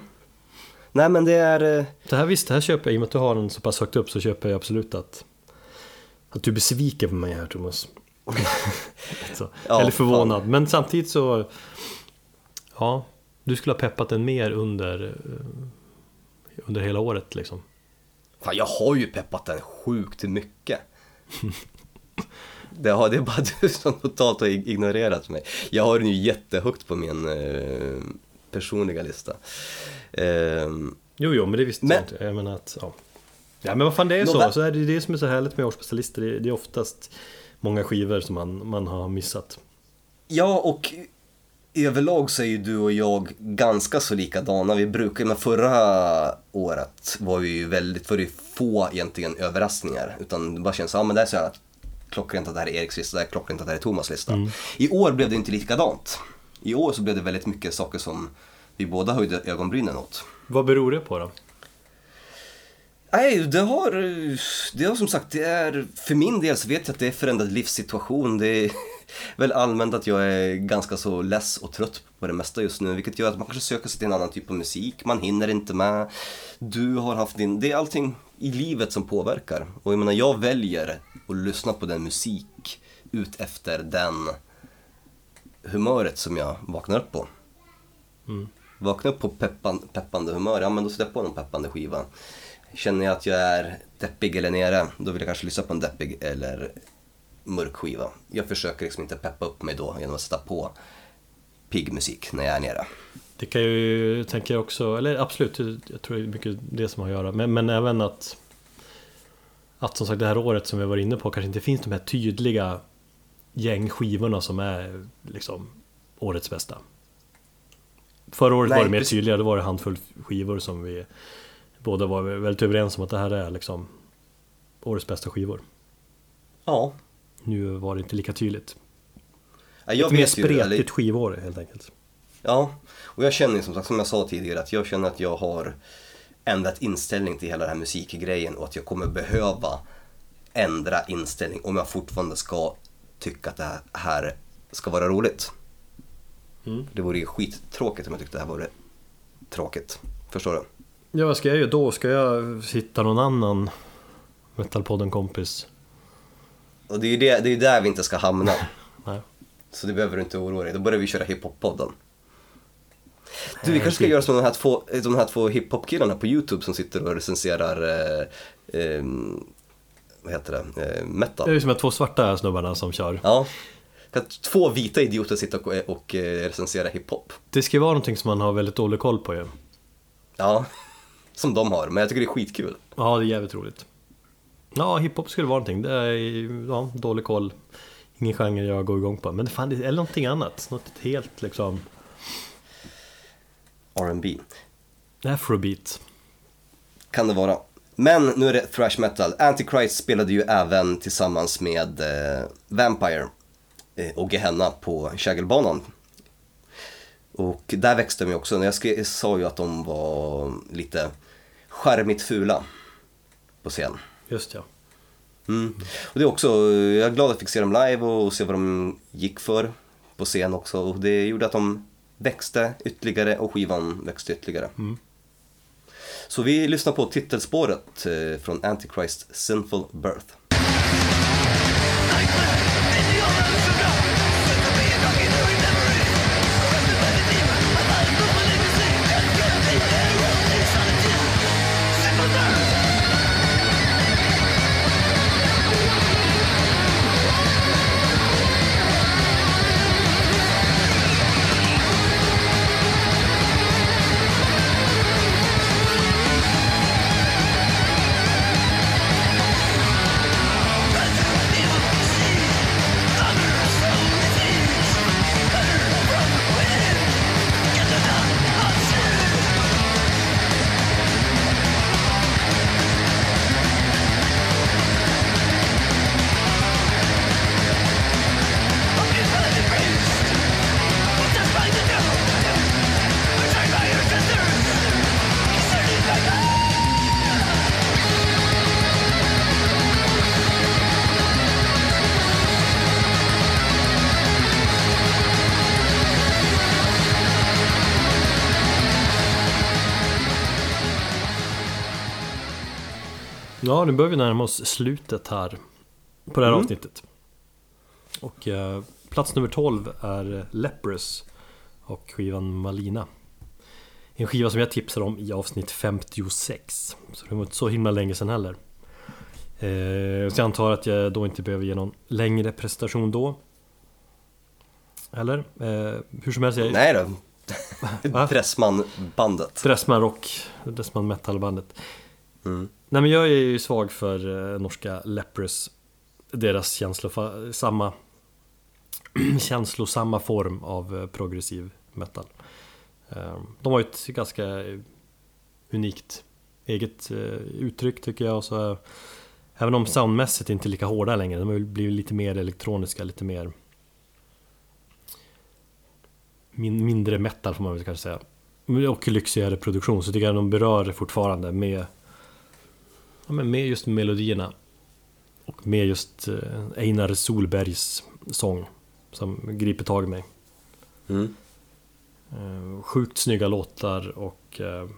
Nej men det är... Eh,
det här visst, det här köper jag, i och med att du har den så pass högt upp så köper jag absolut att Att du är besviken på mig här Thomas. så, ja, eller förvånad, fan. men samtidigt så Ja, du skulle ha peppat den mer under eh, Under hela året liksom.
Fan, jag har ju peppat den sjukt mycket. Det, har, det är bara du som totalt har ignorerat mig. Jag har den ju jättehögt på min eh, personliga lista. Eh,
jo, jo, men det visste men, jag inte. Jag menar att, ja. ja, men vad fan det är så. så är det det som är så härligt med årsspecialister. Det, det är oftast många skivor som man, man har missat.
Ja, och överlag så är ju du och jag ganska så likadana. Vi brukar, men förra året var vi ju väldigt, var det få egentligen överraskningar. Utan det bara känns, ja men det är så här klockrent att det här är Eriks lista, det är klockrent att det här är Thomas lista. Mm. I år blev det inte likadant. I år så blev det väldigt mycket saker som vi båda höjde ögonbrynen åt.
Vad beror det på då?
Nej, det har, det har som sagt, det är, för min del så vet jag att det är förändrad livssituation. Det är väl allmänt att jag är ganska så less och trött på det mesta just nu, vilket gör att man kanske söker sig till en annan typ av musik, man hinner inte med. Du har haft din, det är allting i livet som påverkar. Och jag menar, jag väljer att lyssna på den musik ut efter den humöret som jag vaknar upp på. Mm. Vaknar upp på peppan, peppande humör, ja men då sätter jag på någon peppande skiva. Känner jag att jag är deppig eller nere, då vill jag kanske lyssna på en deppig eller mörk skiva. Jag försöker liksom inte peppa upp mig då genom att sätta på pigg musik när jag är nere.
Det kan ju, tänker jag också, eller absolut, jag tror det är mycket det som har att göra. Men, men även att att som sagt det här året som vi var inne på kanske inte finns de här tydliga gängskivorna som är liksom årets bästa. Förra året Nej, var det mer tydliga, då var det handfull skivor som vi båda var väldigt överens om att det här är liksom årets bästa skivor.
Ja.
Nu var det inte lika tydligt. Ja, jag Ett mer spretigt skivår helt enkelt.
Ja, och jag känner som sagt, som jag sa tidigare, att jag känner att jag har ändrat inställning till hela den här musikgrejen och att jag kommer behöva ändra inställning om jag fortfarande ska tycka att det här ska vara roligt. Mm. Det vore ju skittråkigt om jag tyckte det här vore tråkigt. Förstår du?
Ja, vad ska jag göra då? Ska jag hitta någon annan Metalpodden-kompis?
Och det är ju det, det är där vi inte ska hamna.
Nej.
Så det behöver du inte oroa dig. Då börjar vi köra hiphop-podden. Du, vi kanske ska göra som de här två, de här två hiphop-killarna på YouTube som sitter och recenserar, eh, eh, vad heter det, eh,
Det är
metal.
som de två svarta snubbarna som kör.
Ja. Två vita idioter sitta och, och eh, recensera hiphop.
Det ska ju vara någonting som man har väldigt dålig koll på ju.
Ja, som de har. Men jag tycker det är skitkul.
Ja, det är jävligt roligt. Ja, hiphop skulle vara någonting. Det är ja, dålig koll. Ingen genre jag går igång på. Men fan, är någonting annat. Något helt liksom
R&B
afrobeat.
kan det vara. Men nu är det thrash metal. Antichrist spelade ju även tillsammans med eh, Vampire eh, och Gehenna på Kägelbanan. Och där växte de ju också. Jag skrev, sa ju att de var lite skärmigt fula på scen.
Just ja.
Mm. Och det är också, jag är glad att jag fick se dem live och se vad de gick för på scen också. Och det gjorde att de växte ytterligare och skivan växte ytterligare.
Mm.
Så vi lyssnar på titelspåret eh, från Antichrist Sinful Birth.
Ja, nu börjar vi närma oss slutet här på det här
Mm.
avsnittet. Och eh, plats nummer 12 är Leprous och skivan Malina. En skiva som jag tipsade om i avsnitt 56. Så det var inte så himla länge sedan heller. Eh, så jag antar att jag då inte behöver ge någon längre prestation då. Eller? Eh, hur som helst, jag
Nej då. Dressman-bandet.
Dressman Rock, Dressman Metal-bandet.
Mm.
Nej men jag är ju svag för eh, norska Leprous. Deras känslosamma Känslosamma form av eh, progressiv metal. Ehm, de har ju ett ganska unikt eget eh, uttryck tycker jag och så, Även om soundmässigt inte är lika hårda längre, de har ju blivit lite mer elektroniska, lite mer min, Mindre metal får man väl kanske säga. Och lyxigare produktion, så tycker jag de berör fortfarande med Ja, men med just melodierna och med just eh, Einar Solbergs sång som griper tag i mig.
Mm.
Eh, Sjukt snygga låtar och eh,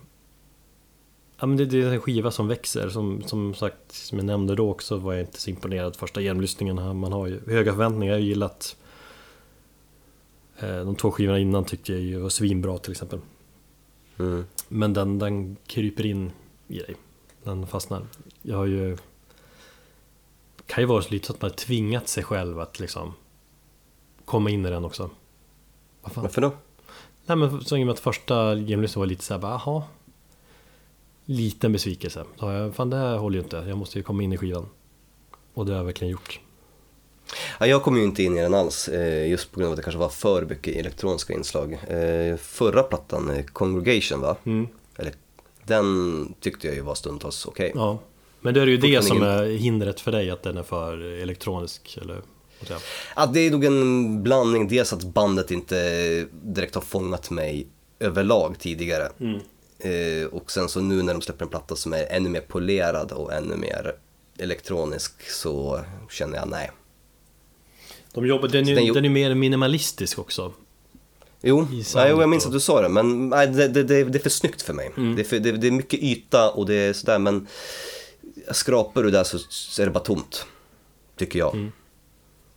Ja men det, det är en skiva som växer, som, som sagt, som jag nämnde då också var jag inte så imponerad första genomlyssningen. Man har ju höga förväntningar, jag har gillat De två skivorna innan tyckte jag ju var svinbra till exempel.
Mm.
Men den, den kryper in i dig. Den fastnar. Jag har ju... Det kan ju vara lite så att man tvingat sig själv att liksom komma in i den också. Vad fan?
Varför då?
Nej men så i och med att första genomlyssningen var lite såhär bara, jaha. Liten besvikelse. Så jag, fan det här håller ju inte. Jag måste ju komma in i skivan. Och det har jag verkligen gjort.
Ja, jag kom ju inte in i den alls, eh, just på grund av att det kanske var för mycket elektroniska inslag. Eh, förra plattan, eh, Congregation va?
Mm.
Eller, den tyckte jag ju var stundtals okej.
Ja. Men det är ju det som är hindret för dig, att den är för elektronisk. Eller?
Ja, det är nog en blandning, dels att bandet inte direkt har fångat mig överlag tidigare. Eh, och sen så nu när de släpper en platta som är ännu mer polerad och ännu mer elektronisk så känner jag nej.
De jobbar, den, är,
den
den är mer minimalistisk också.
Jo, jo jag minns att du sa det, men nej, det, det, det, det är för snyggt för mig. Det, är för, det, det är mycket yta och det är sådär, men skrapar du där så, så är det bara tomt. Tycker jag.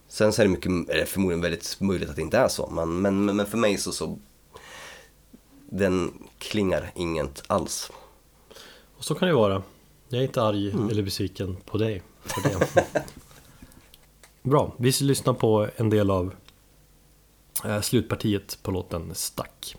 Sen så är det mycket, det förmodligen väldigt möjligt att det inte är så, men, men, men för mig så, så den klingar inget alls.
Och så kan det vara. Jag är inte arg mm. eller besviken på dig. Bra, vi ska lyssna på en del av Eh, slutpartiet på låten Stack.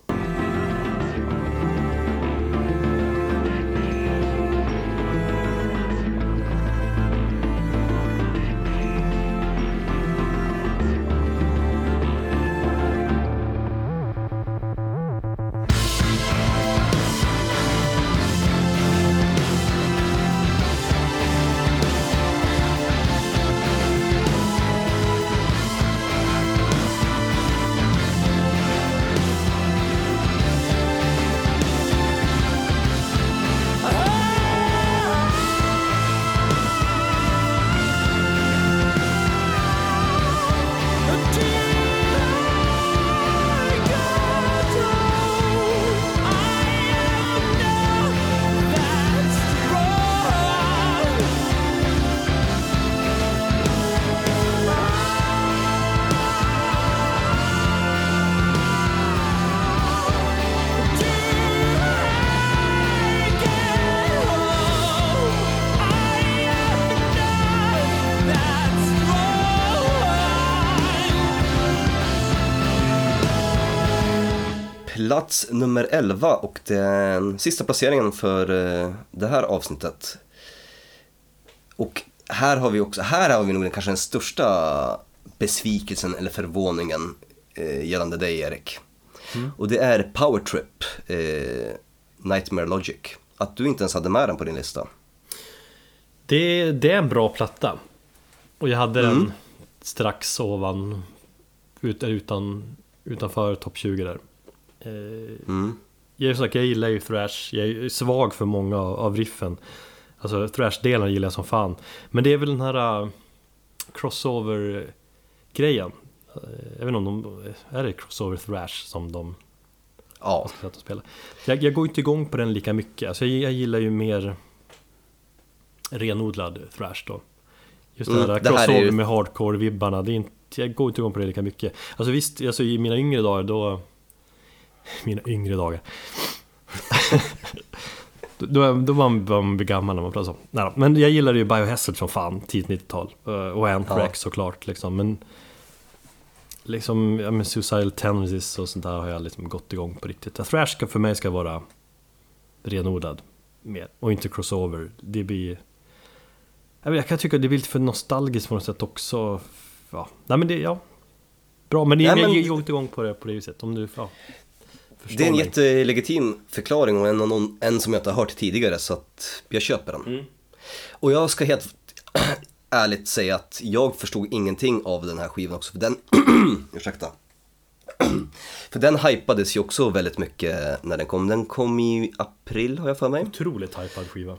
11 och den sista placeringen för eh, det här avsnittet. Och här har vi också, här har vi nog kanske den största besvikelsen eller förvåningen eh, gällande dig Erik. Mm. Och det är Power Trip, eh, Nightmare Logic. Att du inte ens hade med den på din lista.
Det, det är en bra platta. Och jag hade mm. den strax ovan, utan, utanför topp 20 där. Mm. Jag, sagt, jag gillar ju thrash, jag är svag för många av riffen. Alltså thrash-delen gillar jag som fan. Men det är väl den här uh, crossover-grejen. Uh, Jag vet inte om de, är det crossover thrash som de
Ja.
att spela? Jag, jag går inte igång på den lika mycket, alltså jag, jag gillar ju mer renodlad thrash då. Just mm, det här crossover ju... med hardcore-vibbarna, det är inte, jag går inte igång på det lika mycket. Alltså visst, alltså i mina yngre dagar då mina yngre dagar. då, då var man, gammal när man pratade så. Nej, men jag gillade ju Biohazard som fan, tidigt 90-tal. Eh, och Anthrax ja. såklart liksom. Men liksom, ja men Suicidal Tendencies och sånt där har jag liksom gått igång på riktigt. Thrash ska för mig ska vara renodlad mer. Och inte crossover. Det blir... Jag, jag kan tycka det blir lite för nostalgiskt på något sätt också. Ja, nej men det, ja. Bra, men, nej, men... jag går inte igång på det på det viset. Om du, ja
det är en mig. jättelegitim förklaring och en, en som jag inte har hört tidigare så att jag köper den. Mm. Och jag ska helt ärligt säga att jag förstod ingenting av den här skivan också för den, ursäkta. för den hypades ju också väldigt mycket när den kom. Den kom i april har jag för mig.
Otroligt hypad skiva.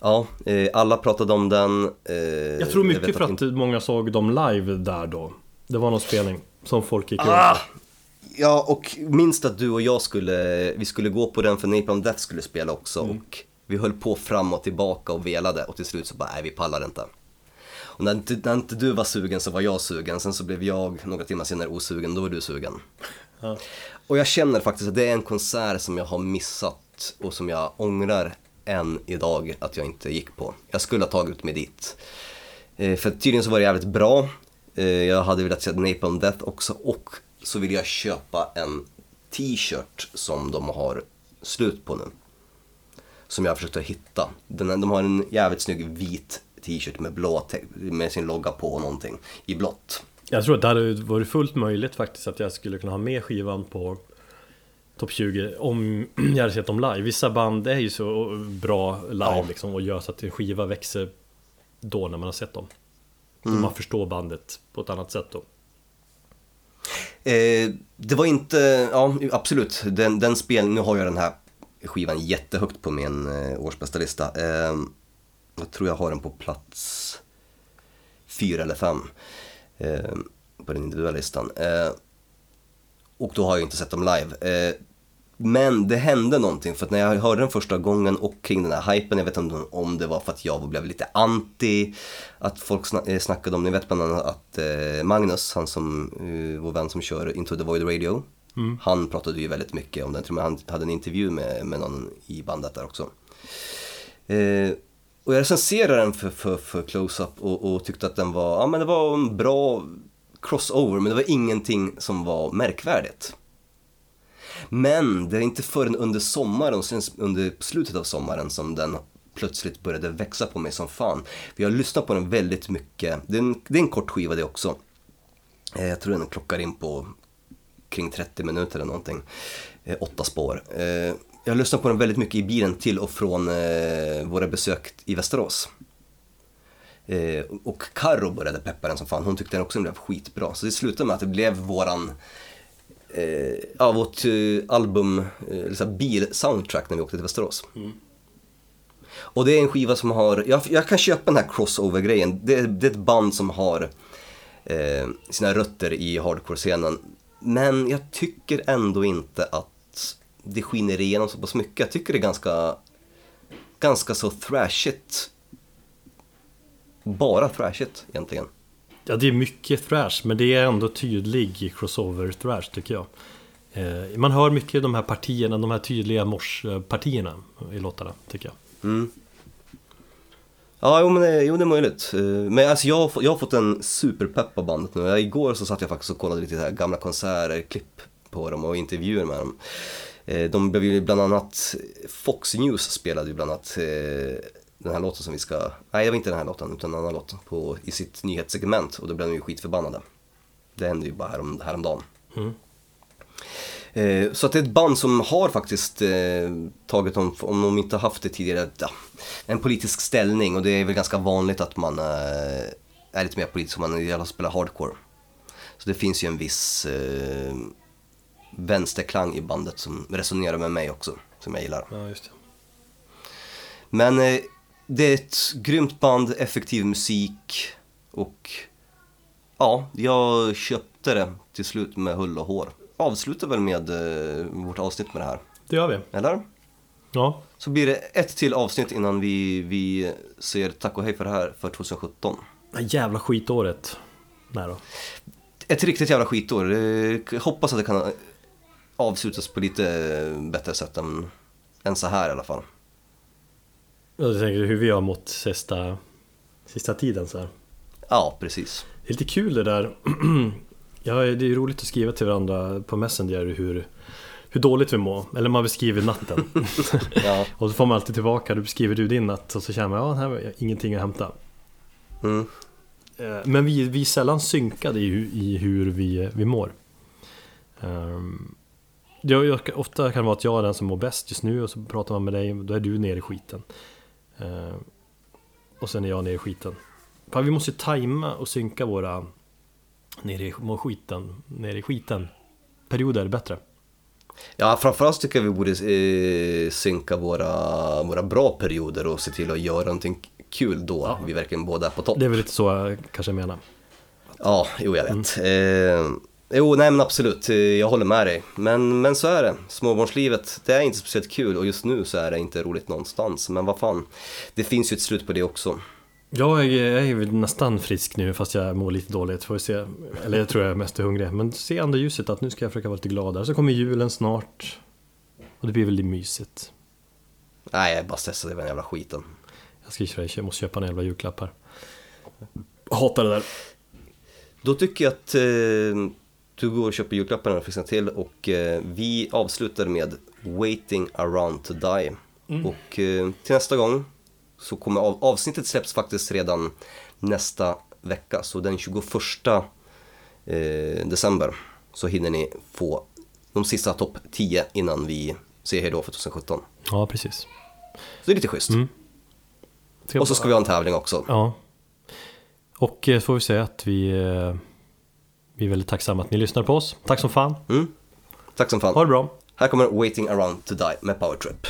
Ja, eh, alla pratade om den. Eh,
jag tror mycket jag för att, inte... många såg dem live där då. Det var någon spelning som folk gick
ah, Ja, och minst att du och jag skulle, vi skulle gå på den för Napalm Death skulle spela också mm. och vi höll på fram och tillbaka och velade och till slut så bara, nej vi pallar inte. Och när inte, när inte du var sugen så var jag sugen, sen så blev jag några timmar senare osugen, då var du sugen. Ja. Och jag känner faktiskt att det är en konsert som jag har missat och som jag ångrar än idag att jag inte gick på. Jag skulle ha tagit mig dit. Eh, för tydligen så var det jävligt bra. Eh, jag hade velat se Napalm Death också och så vill jag köpa en t-shirt som de har slut på nu. Som jag har försökt att hitta. Den, de har en jävligt snygg vit t-shirt med, blå, med sin logga på och någonting i blått.
Jag tror att det hade varit fullt möjligt faktiskt att jag skulle kunna ha med skivan på topp 20 om jag hade sett dem live. Vissa band är ju så bra live ja. liksom och gör så att en skiva växer då när man har sett dem. Mm. Man förstår bandet på ett annat sätt då.
Eh, det var inte, ja absolut, den, den spelningen, nu har jag den här skivan jättehögt på min eh, årsbästa lista. Eh, jag tror jag har den på plats fyra eller fem eh, på den individuella listan. Eh, och då har jag inte sett dem live. Eh, men det hände någonting för att när jag hörde den första gången och kring den här hypen, jag vet inte om det var för att jag blev lite anti, att folk eh, snackade om, ni vet bland annat att eh, Magnus, han som, eh, vår vän som kör Into the Void Radio, han pratade ju väldigt mycket om den, jag tror han hade en intervju med, med någon i bandet där också. Eh, och jag recenserade den för, för, för Close-Up och, och tyckte att den var, ja men det var en bra crossover, men det var ingenting som var märkvärdigt. Men det är inte förrän under sommaren och sen under slutet av sommaren som den plötsligt började växa på mig som fan. För jag har lyssnat på den väldigt mycket. Det är en, det är en kort skiva det också. Eh, jag tror den klockar in på kring 30 minuter eller någonting. Eh, åtta spår. Eh, jag har lyssnat på den väldigt mycket i bilen till och från våra besök i Västerås. Eh, och Karo började peppa den som fan, hon tyckte den också blev skitbra. Så det slutade med att det blev våran eh, ja, vårt eh, album, eh, bil-soundtrack när vi åkte till Västerås. Och det är en skiva som har, jag, jag kan köpa den här crossover-grejen, det, det är ett band som har eh, sina rötter i hardcore-scenen. Men jag tycker ändå inte att det skiner igenom så pass mycket. Jag tycker det är ganska, ganska så thrashigt. Bara thrashigt egentligen.
Ja, det är mycket thrash, men det är ändå tydlig crossover-thrash tycker jag. Eh, man hör mycket de här partierna, de här tydliga morspartierna i låtarna, tycker jag.
Mm. Ja, jo, men det, jo, det är möjligt. Eh, men alltså jag, har jag har fått en superpepp av bandet nu. Igår så satt jag faktiskt och kollade lite här gamla konserter, klipp på dem och intervjuer med dem. Eh, de blev ju bland annat, Fox News spelade ju bland annat eh, den här låten som vi ska, nej det var inte den här låten utan en annan låt på, i sitt nyhetssegment och då blev de ju skitförbannade. Det hände ju bara härom, häromdagen. Eh, Så att det är ett band som har faktiskt eh, tagit, om, om de inte haft det tidigare, ja, en politisk ställning och det är väl ganska vanligt att man eh, är lite mer politisk om man i alla fall spelar hardcore. Så det finns ju en viss eh, vänsterklang i bandet som resonerar med mig också, som jag gillar.
Ja, just det.
Men eh, det är ett grymt band, effektiv musik och ja, jag köpte det till slut med hull och hår. Avslutar väl med eh, vårt avsnitt med det här,
Det gör vi.
eller?
Ja,
Så blir det ett till avsnitt innan vi, vi säger tack och hej för det här för 2017.
det jävla skitåret. Nej då.
Ett riktigt jävla skitår. Eh, hoppas att det kan avslutas på lite bättre sätt än, än så här i alla fall.
Jag tänker hur vi har mått sista, sista tiden så här.
Ja, precis.
Det är lite kul det där. ja, det är roligt att skriva till varandra på Messenger hur, hur dåligt vi mår. Eller man beskriver natten.
Ja.
och så får man alltid tillbaka, då beskriver du din natt och så känner man ja, här var ingenting att hämta.
Mm.
Eh, Men vi, vi är sällan synkade i, i hur vi, vi mår. Um, jag, jag, ofta kan det vara att jag är den som mår bäst just nu och så pratar man med dig, då är du nere i skiten. Eh, och sen är jag nere i skiten. Fan, vi måste ju tajma och synka våra nere i, skiten, nere i skiten perioder bättre.
Ja, framförallt tycker jag vi borde eh, synka våra, våra bra perioder och se till att göra någonting kul då
Ja.
vi verkligen båda är på topp.
Det är väl lite så jag kanske menar.
Ja, jo jag vet. Eh, jo, nej men absolut, jag håller med dig. Men, men så är det, småbarnslivet, det är inte speciellt kul och just nu så är det inte roligt någonstans. Men vad fan, det finns ju ett slut på det också.
Jag är, jag är väl nästan frisk nu fast jag mår lite dåligt. Får vi se. Eller jag tror jag är mest hungrig. Men se ändå ljuset att nu ska jag försöka vara lite gladare. Så kommer julen snart. Och det blir väldigt mysigt.
Nej, jag är bara stressad över den jävla skiten.
Jag ska köra, jag måste köpa en jävla julklapp här. Jag hatar det där.
Då tycker jag att eh, du går och köper julklapparna och fixar till och eh, vi avslutar med Waiting around to die. Och eh, till nästa gång så kommer av, avsnittet släpps faktiskt redan nästa vecka. Så den 21 eh, december så hinner ni få de sista topp 10 innan vi säger hejdå för 2017.
Ja, precis.
Så det är lite schysst.
Ska
Och så ska vi ha en tävling också.
Ja. Och eh, får vi säga att vi, eh, vi är väldigt tacksamma att ni lyssnar på oss. Tack som fan.
Mm. Tack som fan.
Ha det bra.
Här kommer Waiting around to die med Power Trip.